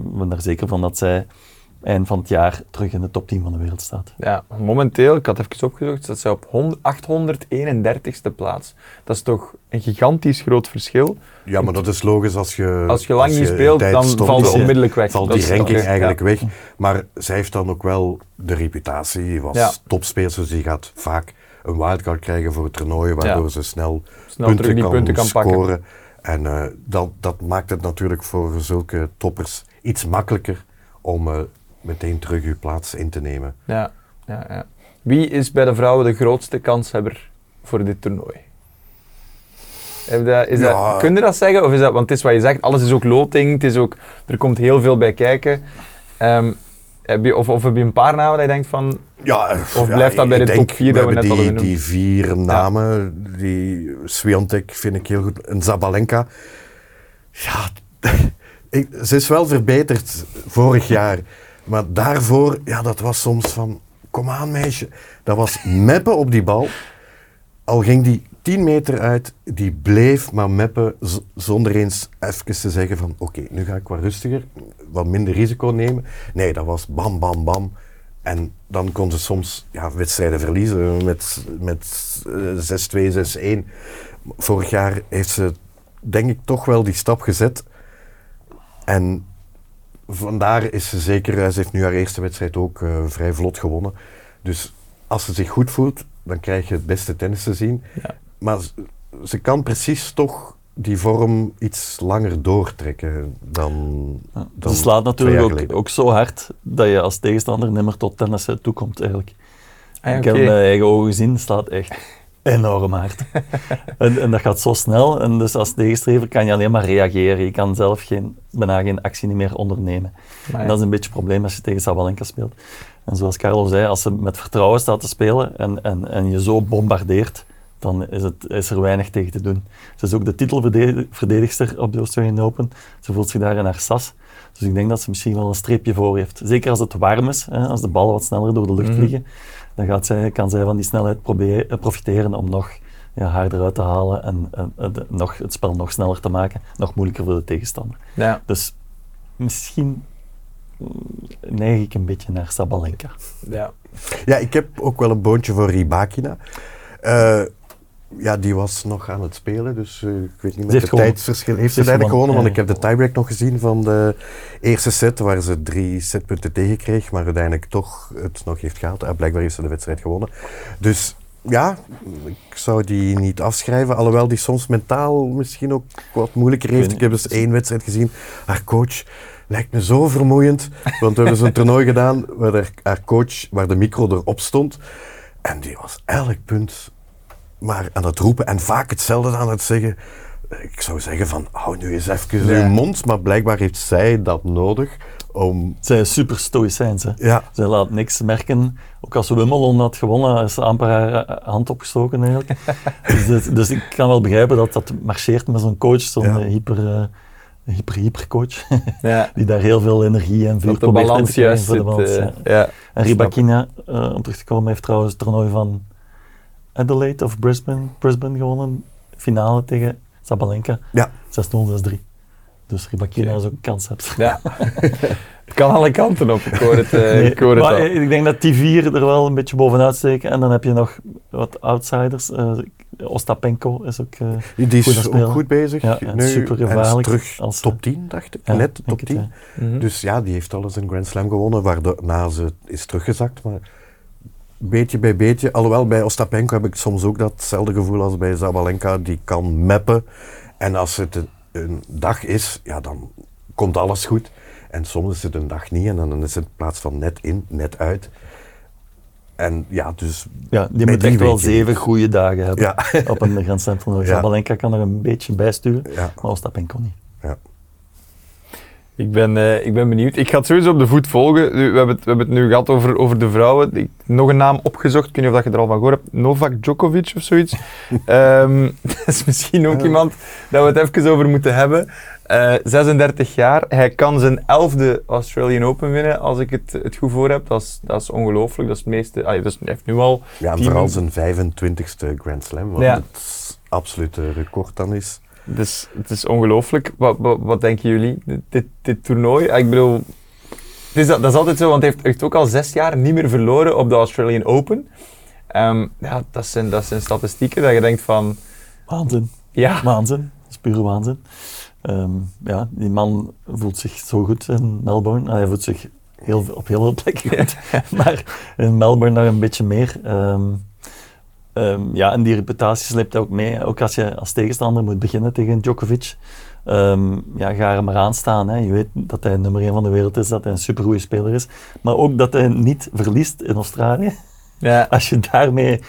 ik ben er zeker van dat zij eind van het jaar terug in de top 10 van de wereld staat.
Ja, momenteel, ik had even opgezocht, staat zij op 100 831ste plaats. Dat is toch een gigantisch groot verschil.
Ja, maar dat is logisch als je...
Als je lang niet speelt,
tijd
dan
stopt,
valt je- onmiddellijk weg.
valt die ranking eigenlijk
ja.
weg. Maar zij heeft dan ook wel de reputatie, was
Ja.
topspeler, dus die gaat vaak een wildcard krijgen voor het toernooi, waardoor
Ja.
ze snel,
Snel terug die punten kan pakken.
scoren. En eh, dat, dat maakt het natuurlijk voor zulke toppers iets makkelijker om eh, meteen terug uw plaats in te nemen.
Ja, ja, ja. Wie is bij de vrouwen de grootste kanshebber voor dit toernooi? Je dat, is
Ja.
dat, kun je dat zeggen? Of is dat, want het is wat je zegt, alles is ook loting, het is ook, er komt heel veel bij kijken. Ehm, heb je, of, of heb je een paar namen dat je denkt van,
Ja,
Of
ja,
blijft dat bij de top vier dat we
hebben
net
die,
hadden
Die vier namen, die Swiatek vind ik heel goed. En Zabalenka, ja, ik, ze is wel verbeterd vorig jaar. Maar daarvoor, ja, dat was soms van, kom aan meisje. Dat was meppen op die bal. Al ging die 10 meter uit, die bleef maar meppen zonder eens even te zeggen van oké, nu ga ik wat rustiger, wat minder risico nemen. Nee, dat was bam, bam, bam. En dan kon ze soms ja, wedstrijden verliezen met, met eh, 6-2, 6-1. Vorig jaar heeft ze denk ik toch wel die stap gezet. En vandaar is ze zeker, eh, ze heeft nu haar eerste wedstrijd ook eh, vrij vlot gewonnen. Dus als ze zich goed voelt, dan krijg je het beste tennis te zien.
Ja.
Maar ze, ze kan precies toch die vorm iets langer doortrekken dan,
Ja,
dan
Ze slaat
twee
natuurlijk
jaar
ook, zo hard dat je als tegenstander nimmer tot tennissen toekomt eigenlijk.
Ah, ja,
Ik heb met eigen ogen gezien, slaat echt enorm hard. en, en dat gaat zo snel, en dus als tegenstrever kan je alleen maar reageren. Je kan zelf geen, bijna geen actie meer ondernemen. En dat is een beetje het probleem als je tegen Sabalenka speelt. En zoals Carlo zei, als ze met vertrouwen staat te spelen en, en, en je zo bombardeert, dan is, het, is er weinig tegen te doen. Ze is ook de titelverdedigster op de Australian Open. Ze voelt zich daar in haar sas. Dus ik denk dat ze misschien wel een streepje voor heeft. Zeker als het warm is, hè, als de ballen wat sneller door de lucht
Mhm.
vliegen, dan gaat zij, kan zij van die snelheid proberen, eh, profiteren om nog ja, haar eruit te halen en, en, en de- nog, het spel nog sneller te maken, nog moeilijker voor de tegenstander.
Ja,
Dus misschien neig ik een beetje naar Sabalenka.
ja.
Ja, ik heb ook wel een boontje voor Ribakina. Eh, ja, die was nog aan het spelen, dus eh, ik weet niet met het tijdsverschil. Heeft
Ze
uiteindelijk gewonnen, want ik heb de tiebreak nog gezien van de eerste set, waar ze drie setpunten tegen kreeg, maar uiteindelijk toch het nog heeft gehaald. Eh, blijkbaar heeft ze de wedstrijd gewonnen. Dus ja, ik zou die niet afschrijven, alhoewel die soms mentaal misschien ook wat moeilijker heeft. Ik heb dus één wedstrijd gezien, haar coach lijkt me zo vermoeiend, want we hebben zo'n toernooi gedaan waar haar coach, waar de micro erop stond, en die was elk punt maar aan het roepen en vaak hetzelfde aan het zeggen. Ik zou zeggen van, hou nu eens even
Ja.
uw mond, maar blijkbaar heeft zij dat nodig om...
Zij is super stoïcijns. Hè.
Ja,
Zij laat niks merken. Ook als ze Wimbledon had gewonnen, is ze amper haar eh, hand opgestoken eigenlijk. dus, dus ik kan wel begrijpen dat dat marcheert met zo'n coach, zo'n
Ja.
eh, hyper, eh, hyper, hypercoach,
ja.
die daar heel veel energie en vuur
Dat
in te
juist
voor de
zit.
balans, ja.
ja.
En Ribakina, eh, om terug te komen, heeft trouwens het toernooi van Adelaide of Brisbane, Brisbane gewonnen. Finale tegen Sabalenka.
ja.
6-0, 6-3. Dus Ribakina is ook een kans hebt.
Ja. Het kan alle kanten op. Ik hoor het, eh,
Nee,
ik hoor het
maar
al.
ik denk dat die vier er wel een beetje bovenuit steken. En dan heb je nog wat outsiders. Eh, Ostapenko is ook eh,
Die
Goed
is
spelen.
ook goed bezig.
Ja,
nu,
super
en is
gevaarlijk
terug
als,
top 10, dacht ik.
ja,
Net top
het,
10.
ja.
Mhm.
Dus ja, die heeft al eens een Grand Slam gewonnen, waarna ze is teruggezakt. Maar beetje bij beetje, alhoewel bij Ostapenko heb ik soms ook datzelfde gevoel als bij Zabalenka. Die kan mappen. En als het een, dag is, ja, dan komt alles goed. En soms is het een dag niet en dan is het in plaats van net in, net uit. En ja, dus...
Ja, die
bij
moet echt wel zeven goede dagen hebben
Ja,
op een Grand Slam toernooi.
Ja.
Sabalenka kan er een beetje bijsturen,
ja,
maar Ostapenko niet.
ja.
Ik ben, eh, ik ben benieuwd. Ik ga het sowieso op de voet volgen. We hebben het, we hebben het nu gehad over, over de vrouwen. Ik, nog een naam opgezocht. Ik weet niet of dat je er al van gehoord hebt. Novak Djokovic of zoiets. Ehm, dat is misschien ook iemand dat we het even over moeten hebben. Eh, 36 jaar. Hij kan zijn elfde Australian Open winnen, als ik het, het goed voor heb. Dat is, dat is ongelooflijk. Dat is het meeste... Ah, dus hij heeft nu al...
Ja, en vooral zijn 25ste Grand Slam, wat
Ja.
het absolute record dan is.
Dus het is ongelooflijk. Wat, wat, wat denken jullie? Dit, dit, toernooi, Ah, ik bedoel, is dat, dat is altijd zo, want hij heeft, heeft ook al zes jaar niet meer verloren op de Australian Open. Ehm, ja, dat zijn, dat zijn statistieken dat je denkt van,
Waanzin.
ja,
Waanzin. Dat is pure waanzin. Ehm, ja, die man voelt zich zo goed in Melbourne. Ah, hij voelt zich heel, op heel veel plekken goed. maar in Melbourne nog een beetje meer. Ehm, ehm, ja, en die reputatie sleept ook mee. Ook als je als tegenstander moet beginnen tegen Djokovic. Ehm, ja, ga er maar aan staan. Hè. Je weet dat hij nummer 1 van de wereld is, dat hij een supergoeie speler is. Maar ook dat hij niet verliest in Australië.
ja.
Als je daarmee...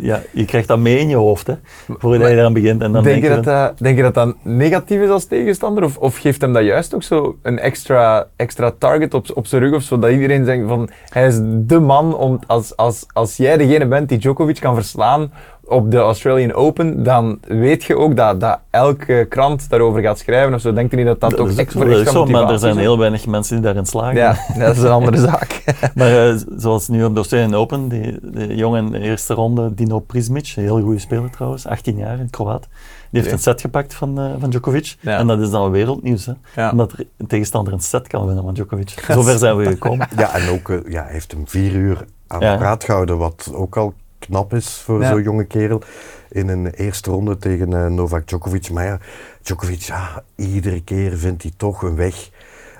Ja, je krijgt dat mee in je hoofd, hè, voordat je eraan begint. En dan
denk, je
je
dat, dat, denk je dat dat negatief is als tegenstander? Of, of geeft hem dat juist ook zo een extra, extra target op, op zijn rug of zo? Dat iedereen zegt van, hij is de man om, als, als, als jij degene bent die Djokovic kan verslaan op de Australian Open, dan weet je ook dat, dat elke krant daarover gaat schrijven of zo. Denkt u niet dat dat, toch
is-
extra,
dat is
extra
zo, maar er zijn heel weinig mensen die daarin slagen.
Ja, dat is een andere zaak.
Maar eh, zoals nu op de Australian Open, die, de jongen in de eerste ronde, Dino Prismic, een heel goede speler trouwens, 18 jaar, een Kroaat. Die heeft een set gepakt van, eh, van Djokovic.
Ja.
En dat is dan wereldnieuws, hè?
Ja.
omdat er een tegenstander een set kan winnen van Djokovic. Zover zijn we gekomen.
Ja, en ook, eh, ja, hij heeft hem vier uur aan
Ja.
de praat gehouden, wat ook al knap is voor
Ja.
zo'n jonge kerel. In een eerste ronde tegen eh, Novak Djokovic. Maar ja, Djokovic, ja, iedere keer vindt hij toch een weg.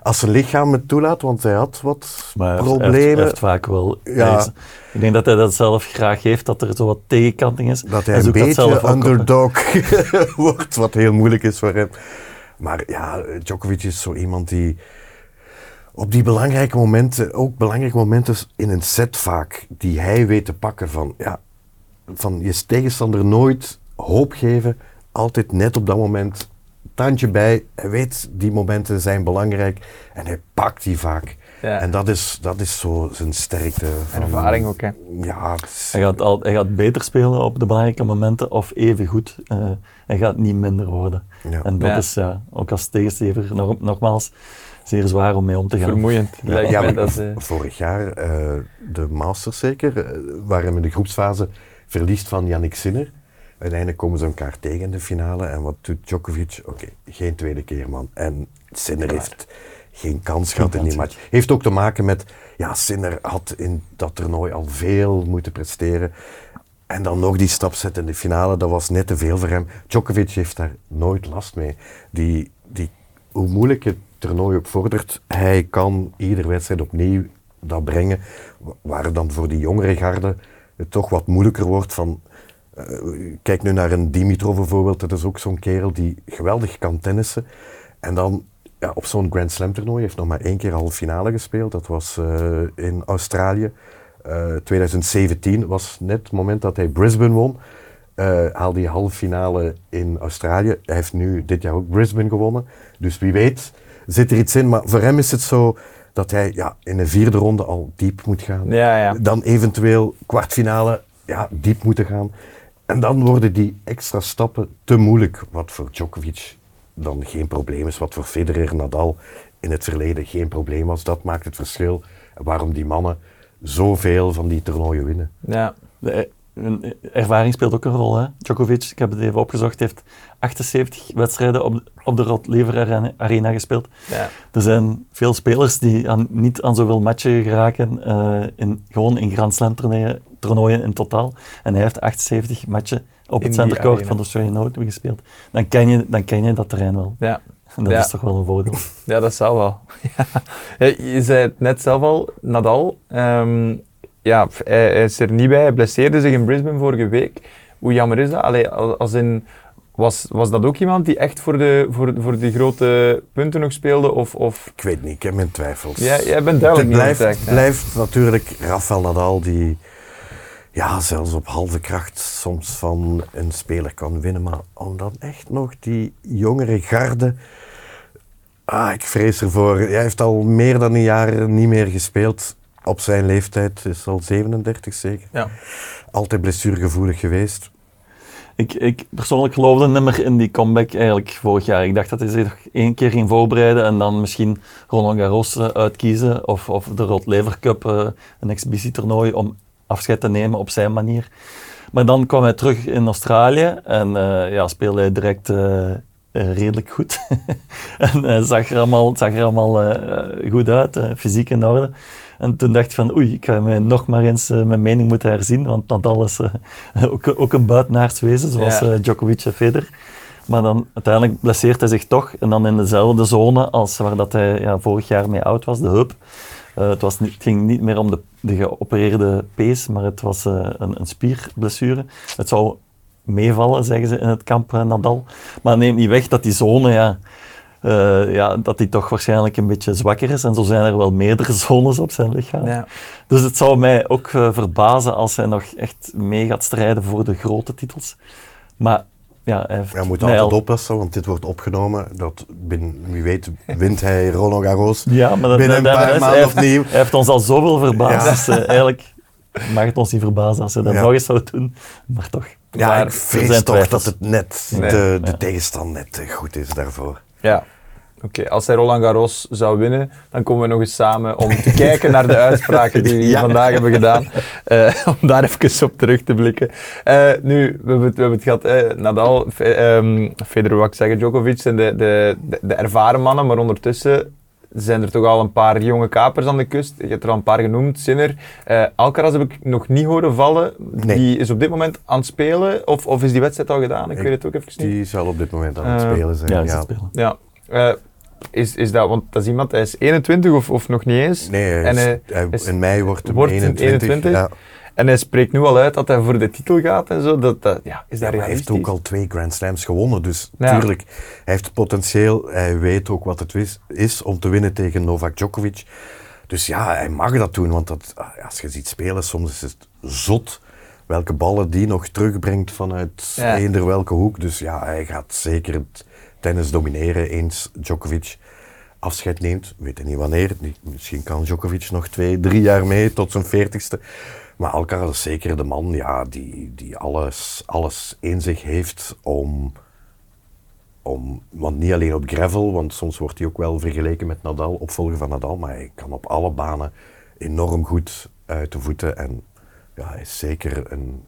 Als zijn lichaam het toelaat, want hij had wat
Maar hij hij
problemen.
heeft, hij heeft vaak wel...
Ja.
hij is- ik denk dat hij dat zelf graag heeft, dat er zo wat tegenkanting is.
dat hij een
zoekt dat
beetje underdog wordt, wat heel moeilijk is voor hem. Maar ja, Djokovic is zo iemand die op die belangrijke momenten, ook belangrijke momenten in een set vaak, die hij weet te pakken van, ja, van je tegenstander nooit hoop geven, altijd net op dat moment tandje bij. Hij weet, die momenten zijn belangrijk en hij pakt die vaak.
Ja.
En dat is, dat is zo zijn sterkte. van-
Ervaring ook, hè.
Ja, is-
Hij gaat, al, hij gaat beter spelen op de belangrijke momenten of even goed. Eh, hij gaat niet minder worden.
ja.
En dat
Ja.
is ja, ook als tegenstever nog, nogmaals zeer zwaar om mee om te gaan.
Vermoeiend. lijkt
Ja,
mij
maar
dat,
vorig jaar eh, de Masters zeker, waar hij in de groepsfase verliest van Yannick Sinner. Uiteindelijk komen ze elkaar tegen in de finale. En wat doet Djokovic? Oké, geen tweede keer man. En Sinner heeft geen kans gehad in die match. Heeft ook te maken met, ja, Sinner had in dat toernooi al veel moeten presteren. En dan nog die stap zetten in de finale, dat was net te veel voor hem. Djokovic heeft daar nooit last mee. Die, die, hoe moeilijk het toernooi ook vordert, hij kan iedere wedstrijd opnieuw dat brengen. Wa- Waar dan voor die jongere garde het toch wat moeilijker wordt van... eh, kijk nu naar een Dimitrov bijvoorbeeld, dat is ook zo'n kerel die geweldig kan tennissen. En dan ja, op zo'n Grand Slam toernooi heeft nog maar één keer halve finale gespeeld. Dat was eh, in Australië. Eh, 2017 was net het moment dat hij Brisbane won. Eh haalde hij halve finale in Australië. Hij heeft nu dit jaar ook Brisbane gewonnen. Dus wie weet zit er iets in. Maar voor hem is het zo dat hij ja, in een vierde ronde al diep moet gaan.
Ja, ja.
Dan eventueel kwartfinale ja, diep moeten gaan. En dan worden die extra stappen te moeilijk. Wat voor Djokovic dan geen probleem is. Wat voor Federer, Nadal in het verleden geen probleem was. Dat maakt het verschil. Waarom die mannen zoveel van die toernooien winnen.
ja.
Een ervaring speelt ook een rol. Hè? Djokovic, ik heb het even opgezocht, heeft 78 wedstrijden op, de- op de Rod Lever Arena, gespeeld.
Ja.
Er zijn veel spelers die aan, niet aan zoveel matchen geraken, eh, in, gewoon in Grand Slam toernooien, toernooien in totaal. En hij heeft 78 matchen op
In
het
die
Center Court
arena.
van de Australian Open gespeeld. Dan ken je, dan ken je dat terrein wel.
Ja.
En dat
Ja.
is toch wel een voordeel.
Ja, dat zou wel. Ja. Ja, Je zei het net zelf al, Nadal. ehm, ja, hij, hij is er niet bij. Hij blesseerde zich in Brisbane vorige week. Hoe jammer is dat? Allee, als in, was, was dat ook iemand die echt voor de, voor, voor die grote punten nog speelde? Of, of...
Ik weet niet, ik heb mijn twijfels.
Ja, jij bent duidelijk
het
niet
blijft, blijft natuurlijk Rafael Nadal die ja, zelfs op halve kracht soms van een speler kan winnen. Maar om dan echt nog die jongere garde Ah, ik vrees ervoor. Hij heeft al meer dan een jaar niet meer gespeeld. Op zijn leeftijd is al 37 zeker.
Ja.
Altijd blessuregevoelig geweest.
Ik, ik persoonlijk geloofde niet meer in die comeback eigenlijk vorig jaar. Ik dacht dat hij zich nog één keer ging voorbereiden en dan misschien Roland Garros eh, uitkiezen of, of de Rod Lever Cup, eh, een exhibitietoernooi, om afscheid te nemen op zijn manier. Maar dan kwam hij terug in Australië en eh, ja, speelde hij direct redelijk goed. en zag er allemaal, zag er allemaal goed uit, fysiek in orde. En toen dacht ik van, oei, ik ga mij nog maar eens eh, mijn mening moeten herzien, want Nadal is eh, ook, ook een buitenaards wezen, zoals
Ja.
eh, Djokovic en Federer. Maar dan uiteindelijk blesseert hij zich toch en dan in dezelfde zone als waar dat hij ja, vorig jaar mee oud was, de heup. Het, was niet, het ging niet meer om de, de geopereerde pees, maar het was een, een spierblessure. Het zou meevallen, zeggen ze in het kamp Nadal. Maar neemt niet weg dat die zone, ja, eh, ja, dat die toch waarschijnlijk een beetje zwakker is. En zo zijn er wel meerdere zones op zijn lichaam.
Ja.
Dus het zou mij ook eh, verbazen als hij nog echt mee gaat strijden voor de grote titels. Maar ja, hij heeft
Hij moet altijd
al-
oppassen, want dit wordt opgenomen. Dat binnen, wie weet wint hij Roland Garros
Ja, maar dat,
binnen een
dat-
paar
is-
maanden
hij, heeft,
opnieuw.
hij heeft ons al zoveel verbaasd.
Ja.
Dus eh, eigenlijk mag het ons niet verbazen als hij dat
Ja.
nog eens zou doen. Maar toch.
Ja,
Maar
ik vrees toch dat het net,
Nee.
de, de
Ja.
tegenstand net goed is daarvoor.
Ja. Oké, als hij Roland Garros zou winnen, dan komen we nog eens samen om te kijken naar de uitspraken die we hier
Ja.
vandaag hebben gedaan. Eh, om daar even op terug te blikken. Eh, nu, we hebben het, we hebben het gehad, eh, Nadal, Fe, ehm, Federer, wat ik zeggen, Djokovic zijn de, de, de, de ervaren mannen, maar ondertussen zijn er toch al een paar jonge kapers aan de kust. Je hebt er al een paar genoemd, Sinner. Eh Alcaraz heb ik nog niet horen vallen.
Nee.
Die is op dit moment aan het spelen, of, of is die wedstrijd al gedaan? Ik,
Ik-
weet het ook even niet.
Die zal op dit moment aan het spelen zijn.
Ja,
Ja,
is
is, dat, want dat is iemand, hij is 21 of, of nog niet eens.
Nee, hij
En hij
hij-
is-
in mei wordt hij
wordt hij
21.
21?
Ja.
En hij spreekt nu al uit dat hij voor de titel gaat en zo. Dat, dat, ja, is dat
Ja, hij heeft ook al twee Grand Slams gewonnen, dus
Ja.
tuurlijk, hij heeft het potentieel, hij weet ook wat het is, om te winnen tegen Novak Djokovic. Dus ja, hij mag dat doen, want dat, ah, als je ziet spelen, soms is het zot welke ballen die nog terugbrengt vanuit eender welke hoek. Dus ja, hij gaat zeker het tennis domineren eens Djokovic afscheid neemt. We weten niet wanneer. Misschien kan Djokovic nog twee, drie jaar mee tot zijn veertigste. Maar Alcaraz is zeker de man ja, die, die alles, alles in zich heeft om, om... Want niet alleen op gravel, want soms wordt hij ook wel vergeleken met Nadal, opvolger van Nadal. Maar hij kan op alle banen enorm goed uit de voeten. En ja, hij is zeker een,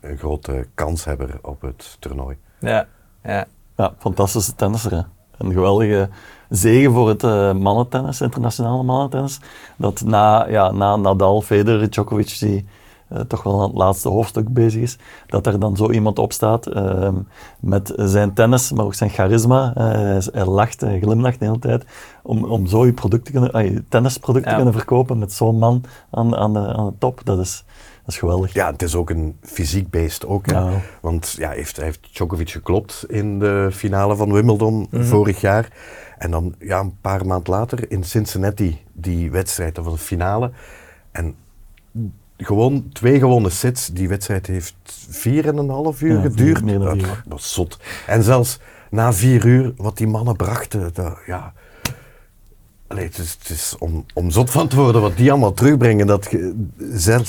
een grote kanshebber op het toernooi.
Ja, ja.
Ja, fantastische tennisser. Een geweldige zegen voor het eh, mannentennis, internationale mannentennis. Dat na, ja, na Nadal, Federer, Djokovic, die eh, toch wel aan het laatste hoofdstuk bezig is, dat er dan zo iemand op staat ehm, met zijn tennis, maar ook zijn charisma. Eh, hij, lacht, hij glimlacht de hele tijd. Om, om zo je product te kunnen, ah, je tennisproduct
Ja.
te kunnen verkopen met zo'n man aan, aan, de, aan de top, dat is, dat is geweldig.
Ja, het is ook een fysiek beest ook.
Ja.
Want ja, hij heeft, hij heeft Djokovic geklopt in de finale van Wimbledon
Mhm.
vorig jaar. En dan ja, een paar maanden later in Cincinnati die wedstrijd van de finale. En gewoon twee gewonnen sets. Die wedstrijd heeft vier en een half uur
Ja,
geduurd.
meer dan
dat,
vier uur.
dat is zot. En zelfs na vier uur, wat die mannen brachten, dat, ja... Allee, het is, het is om, om zot van te worden wat die allemaal terugbrengen. Dat je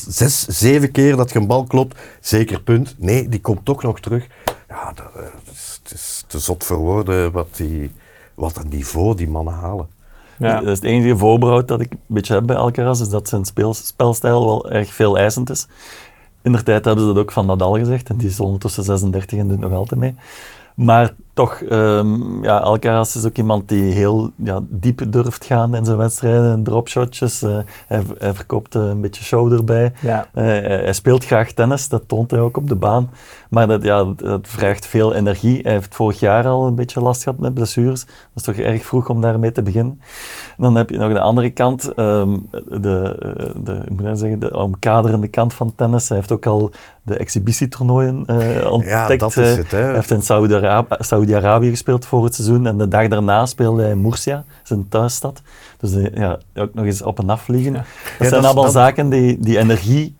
zes, zeven keer dat je een bal klopt, zeker punt. Nee, die komt toch nog terug. Ja, dat, eh, het, is, het is te zot voor woorden wat, die, wat een niveau die mannen halen.
Ja.
Is het enige voorbehoud dat ik een beetje heb bij Alcaraz, is dat zijn spelstijl wel erg veel eisend is. In der tijd hebben ze dat ook van Nadal gezegd, en die is ondertussen 36 en doet nog altijd mee. Maar toch, ehm, ja, Alcaraz is ook iemand die heel ja, diep durft gaan in zijn wedstrijden, dropshotjes. eh, hij, hij verkoopt eh, een beetje show erbij.
Ja.
Eh, hij, speelt graag tennis, dat toont hij ook op de baan. Maar dat, ja, dat, dat vraagt veel energie. Hij heeft vorig jaar al een beetje last gehad met blessures. Dat is toch erg vroeg om daarmee te beginnen. En dan heb je nog de andere kant, ehm, de, de, ik moet zeggen, de omkaderende kant van tennis. Hij heeft ook al de exhibitietoernooien ontdekt.
dat is het, hè.
Hij heeft in Saudi-Arabië Saudi-Arabië gespeeld voor het seizoen. En de dag daarna speelde hij in Murcia, zijn thuisstad. Dus eh, ja, ook nog eens op en af vliegen. Dat
dat
zijn
is-
allemaal
dat-
zaken die, die energie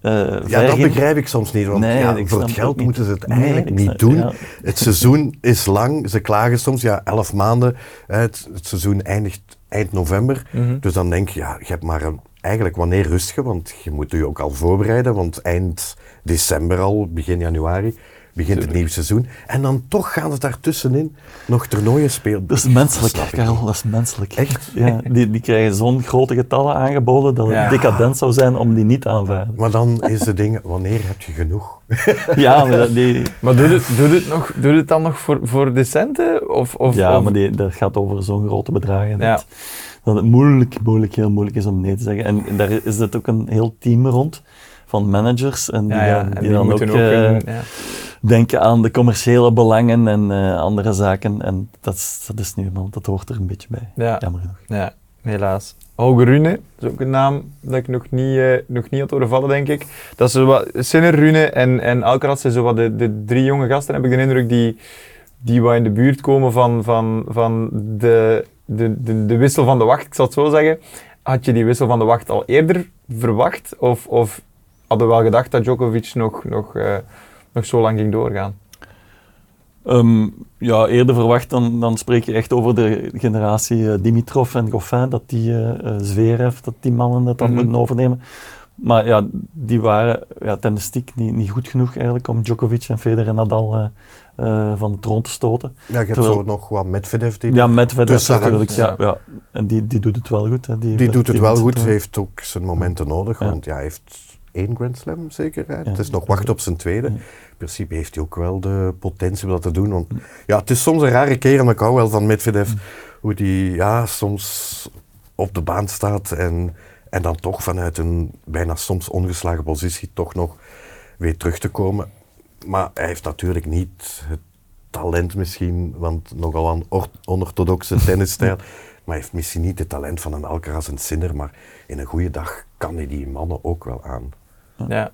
eh,
Ja, dat begrijp ik soms niet, want
Nee,
ja, voor het geld moeten ze het eigenlijk niet doen.
ja.
Het seizoen is lang, ze klagen soms, ja, elf maanden. Het, het seizoen eindigt eind november.
Mhm.
Dus dan denk je, ja, je hebt maar een, eigenlijk wanneer rustig, want je moet je ook al voorbereiden, want eind december al, begin januari, begint het nieuwe seizoen. En dan toch gaan ze daartussenin nog toernooien spelen.
Dat is menselijk,
ik
Karel, dat is menselijk.
Echt?
Ja, die, die krijgen zo'n grote getallen aangeboden dat het
Ja.
decadent zou zijn om die niet te aanvaarden.
Maar dan is de ding, wanneer heb je genoeg?
Ja, maar, dat- die,
Maar doe het, doe het, nog, doe het dan nog voor, voor de centen? Of, of,
ja,
of-
maar die, dat gaat over zo'n grote bedragen.
Ja.
Dat, dat het moeilijk, moeilijk, heel moeilijk is om nee te zeggen. En daar is het ook een heel team rond van managers. En die,
ja, ja,
dan,
en
die dan ook,
moeten
eh,
een- ja.
Denken aan de commerciële belangen en eh, andere zaken. En dat is, dat is nu eenmaal, dat hoort er een beetje bij.
Ja.
Jammer genoeg.
Ja, helaas. Holger Rune, dat is ook een naam dat ik nog niet, eh, nog niet had horen vallen, denk ik. Dat is wat, Sinner, Rune en, en Alcaraz zijn zo wat de, de drie jonge gasten, heb ik de indruk, die, die wat in de buurt komen van, van, van de, de, de, de wissel van de wacht, ik zal het zo zeggen. Had je die wissel van de wacht al eerder verwacht? Of, of hadden we wel gedacht dat Djokovic nog, nog, eh, nog zo lang ging doorgaan?
Ehm, ja, eerder verwacht, dan, dan spreek je echt over de generatie eh, Dimitrov en Goffin, dat die uh, Zverev, dat die mannen het dan
Mhm.
moeten overnemen. Maar ja, die waren ja, tennistiek niet, niet goed genoeg eigenlijk om Djokovic en Federer en Nadal eh, eh, van de troon te stoten.
Ja, je hebt
Terwijl-
zo nog wat Medvedev die
Ja, met Federer
tussen
natuurlijk. Ja, ja. En die, die doet het wel goed. Hè.
Die doet het wel goed, hij heeft ook zijn momenten nodig,
Ja.
want ja, hij heeft één Grand Slam zeker. Het is nog wachten op zijn tweede. In principe heeft hij ook wel de potentie om dat te doen. Want, ja, het is soms een rare keer, en ik hou wel van Medvedev, hoe die ja, soms op de baan staat en, en dan toch vanuit een bijna soms ongeslagen positie toch nog weet terug te komen. Maar hij heeft natuurlijk niet het talent misschien, want nogal een or- onorthodoxe tennisstijl. Maar hij heeft misschien niet het talent van een Alcaraz en Sinner, maar in een goede dag kan hij die mannen ook wel aan.
Ja.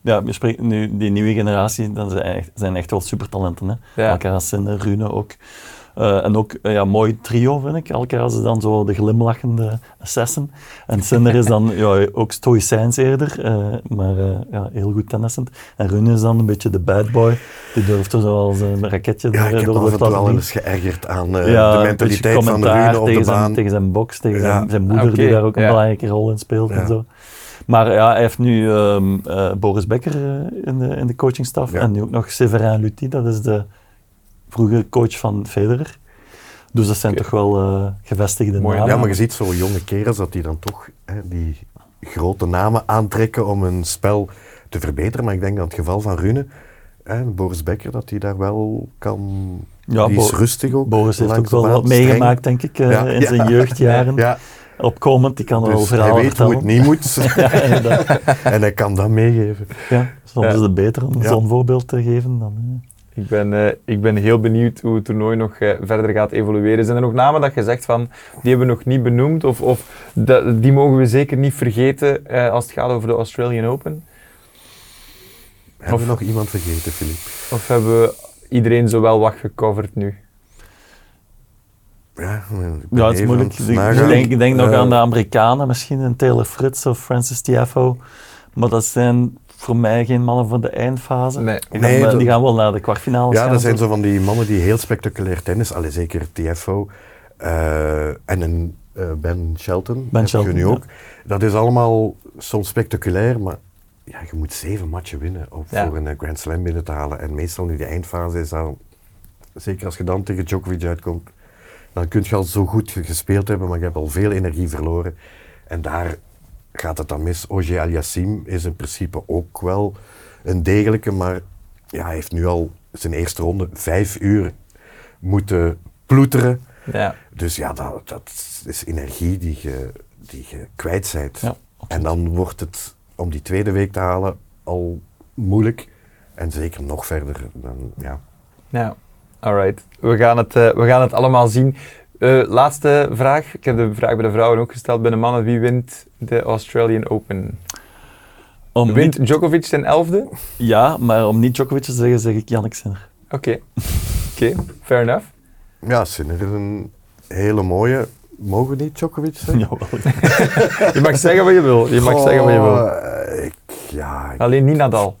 Ja, je spreekt nu, die nieuwe generatie, dat zijn echt, zijn echt wel supertalenten. Hè?
Ja.
Alcaraz en Rune ook. Eh, en ook eh, ja, mooi trio, vind ik. Alcaraz is dan zo de glimlachende assassin. En Sinner is dan ja, ook stoïcijns eerder, eh, maar eh, ja, heel goed tennissend. En Rune is dan een beetje de bad boy. Die durft er zoals een raketje
Ja,
door,
ik heb
door de
toe
laten
wel eens geërgerd aan eh,
Ja,
de
een
mentaliteit van de Rune op de
tegen zijn,
baan.
tegen zijn box, tegen
Ja.
zijn, zijn moeder
Oké,
die daar ook een
ja.
belangrijke rol in speelt
Ja.
en zo. Maar ja, hij heeft nu ehm, eh, Boris Becker eh, in, de, in de coachingstaf
Ja.
en nu ook nog Severin Luthi, dat is de vroege coach van Federer. Dus dat zijn toch wel eh, gevestigde
Mooi,
namen.
Ja, maar je ziet zo jonge kerels dat die dan toch hè, die grote namen aantrekken om hun spel te verbeteren. Maar ik denk dat het geval van Rune, hè, Boris Becker, dat hij daar wel kan...
Ja,
die is rustig ook.
Boris heeft ook wel wat meegemaakt, denk ik,
Ja.
in zijn jeugdjaren. Opkomend, die kan
dus hij
verhalen
weet hoe
vertellen.
het niet moet
Ja,
en hij kan dat meegeven.
ja, soms
Ja.
is het beter om
Ja.
zo'n voorbeeld te geven dan... eh,
Ik ben, eh, ik ben heel benieuwd hoe het toernooi nog eh, verder gaat evolueren. Zijn er nog namen dat je zegt van, die hebben we nog niet benoemd? Of, of dat- die mogen we zeker niet vergeten eh, als het gaat over de Australian Open?
Hebben we
Of-
nog iemand vergeten, Filip?
Of hebben we iedereen zo wel wat gecoverd nu?
Ja,
het is moeilijk. Ik denk, ik denk nog
Eh,
aan de Amerikanen, misschien een Taylor Fritz of Francis Tiafoe. Maar dat zijn voor mij geen mannen van de eindfase.
Nee.
Die,
Nee,
gaan, wel-
dat-
die gaan wel naar de kwartfinales
Ja, dat zijn zo van die mannen die heel spectaculair tennis, allee, zeker TFO eh, en een eh, Ben Shelton,
Ben Shelton,
nu
ja.
ook. Dat is allemaal soms spectaculair, maar ja, je moet zeven matchen winnen om
Ja.
voor een Grand Slam binnen te halen. En meestal in de eindfase is dat, zeker als je dan tegen Djokovic uitkomt, dan kun je al zo goed gespeeld hebben, maar je hebt al veel energie verloren. En daar gaat het dan mis. Ogier Aliassim is in principe ook wel een degelijke, maar ja, hij heeft nu al zijn eerste ronde vijf uur moeten ploeteren.
Ja.
Dus ja, dat, dat is energie die je, die je kwijt bent.
Ja,
en dan wordt het om die tweede week te halen al moeilijk. En zeker nog verder. Dan, ja.
Ja, alright. We gaan het, eh, we gaan het allemaal zien. Eh, laatste vraag. Ik heb de vraag bij de vrouwen ook gesteld. Bij de mannen, wie wint de Australian Open?
Om
Wint
niet-
Djokovic ten elfde?
ja, maar om niet Djokovic te zeggen, zeg ik Jannik Sinner.
Oké. Oké, fair enough.
ja, Sinner is een hele mooie. Mogen we niet Djokovic zeggen?
Jawel.
Je mag zeggen wat je wil. Je mag zeggen wat je wil.
Eh, Ik, ja, ik-
Alleen niet Nadal.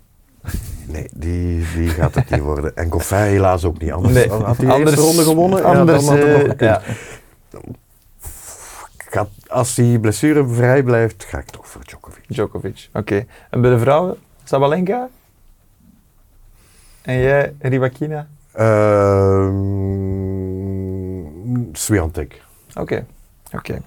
Nee, die, die gaat het niet worden. En Goffin helaas ook niet. Anders
Nee,
had hij de
anders-
ronde gewonnen.
Anders,
ja, dan had nog
eh, ja.
Als die blessure vrij blijft, ga ik toch voor Djokovic.
Djokovic, oké. En bij de vrouwen, Sabalenka? En jij, Rybakina?
Ehm Swiatek.
Oké, oké.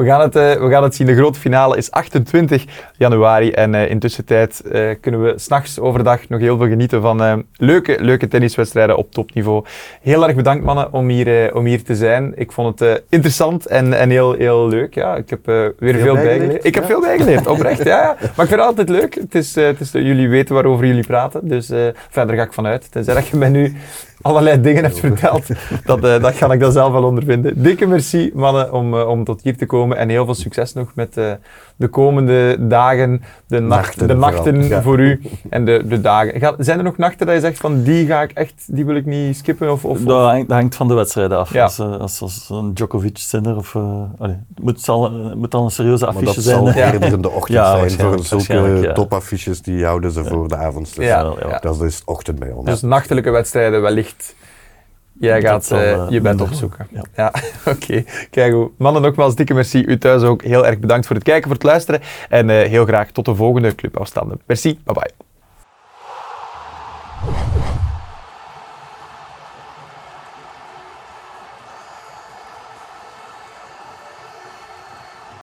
We, gaan het, eh, we gaan het zien. De grote finale is 28 januari. En eh intussen tijd eh, kunnen we s'nachts overdag nog heel veel genieten van leuke, leuke tenniswedstrijden op topniveau. Heel erg bedankt mannen om hier, om hier te zijn. Ik vond het interessant en, en heel, heel leuk. Ja, ik heb weer veel,
bijgeleerd,
bijgeleerd. Ik heb veel bijgeleerd, oprecht. Ja, ja. Maar ik vind het altijd leuk. Het is, het is, jullie weten waarover jullie praten. Dus verder ga ik vanuit. Tenzij dat je mij nu allerlei dingen hebt verteld. Dat, eh, dat ga ik dan zelf wel ondervinden. Dikke merci, mannen, om, eh, om tot hier te komen. En heel veel succes nog met eh, de komende dagen, de, nacht,
Nachten
de nachten
vooral, ja.
voor u en de, de dagen. Ga- zijn er nog nachten dat je zegt van die ga ik echt, die wil ik niet skippen? Of, of,
Dat hangt, dat hangt van de wedstrijden af.
Ja.
Als, eh, als, als een Djokovic-zinner of... allee, het moet, zal, het moet al een serieuze
Maar
affiche
dat
zijn.
zal
hè.
Ja.
eerder in de ochtend
Ja,
zijn. Voor zulke topaffiches die houden ze voor de avond. Dus. Dat is ochtend bij ons.
Dus nachtelijke wedstrijden wellicht. Jij gaat
dan,
eh, je bent opzoeken.
Ja,
ja. oké. Okay. Kijk, mannen, nogmaals dikke merci. U thuis ook heel erg bedankt voor het kijken, voor het luisteren. En eh, heel graag tot de volgende Clubafstanden. Merci, bye bye.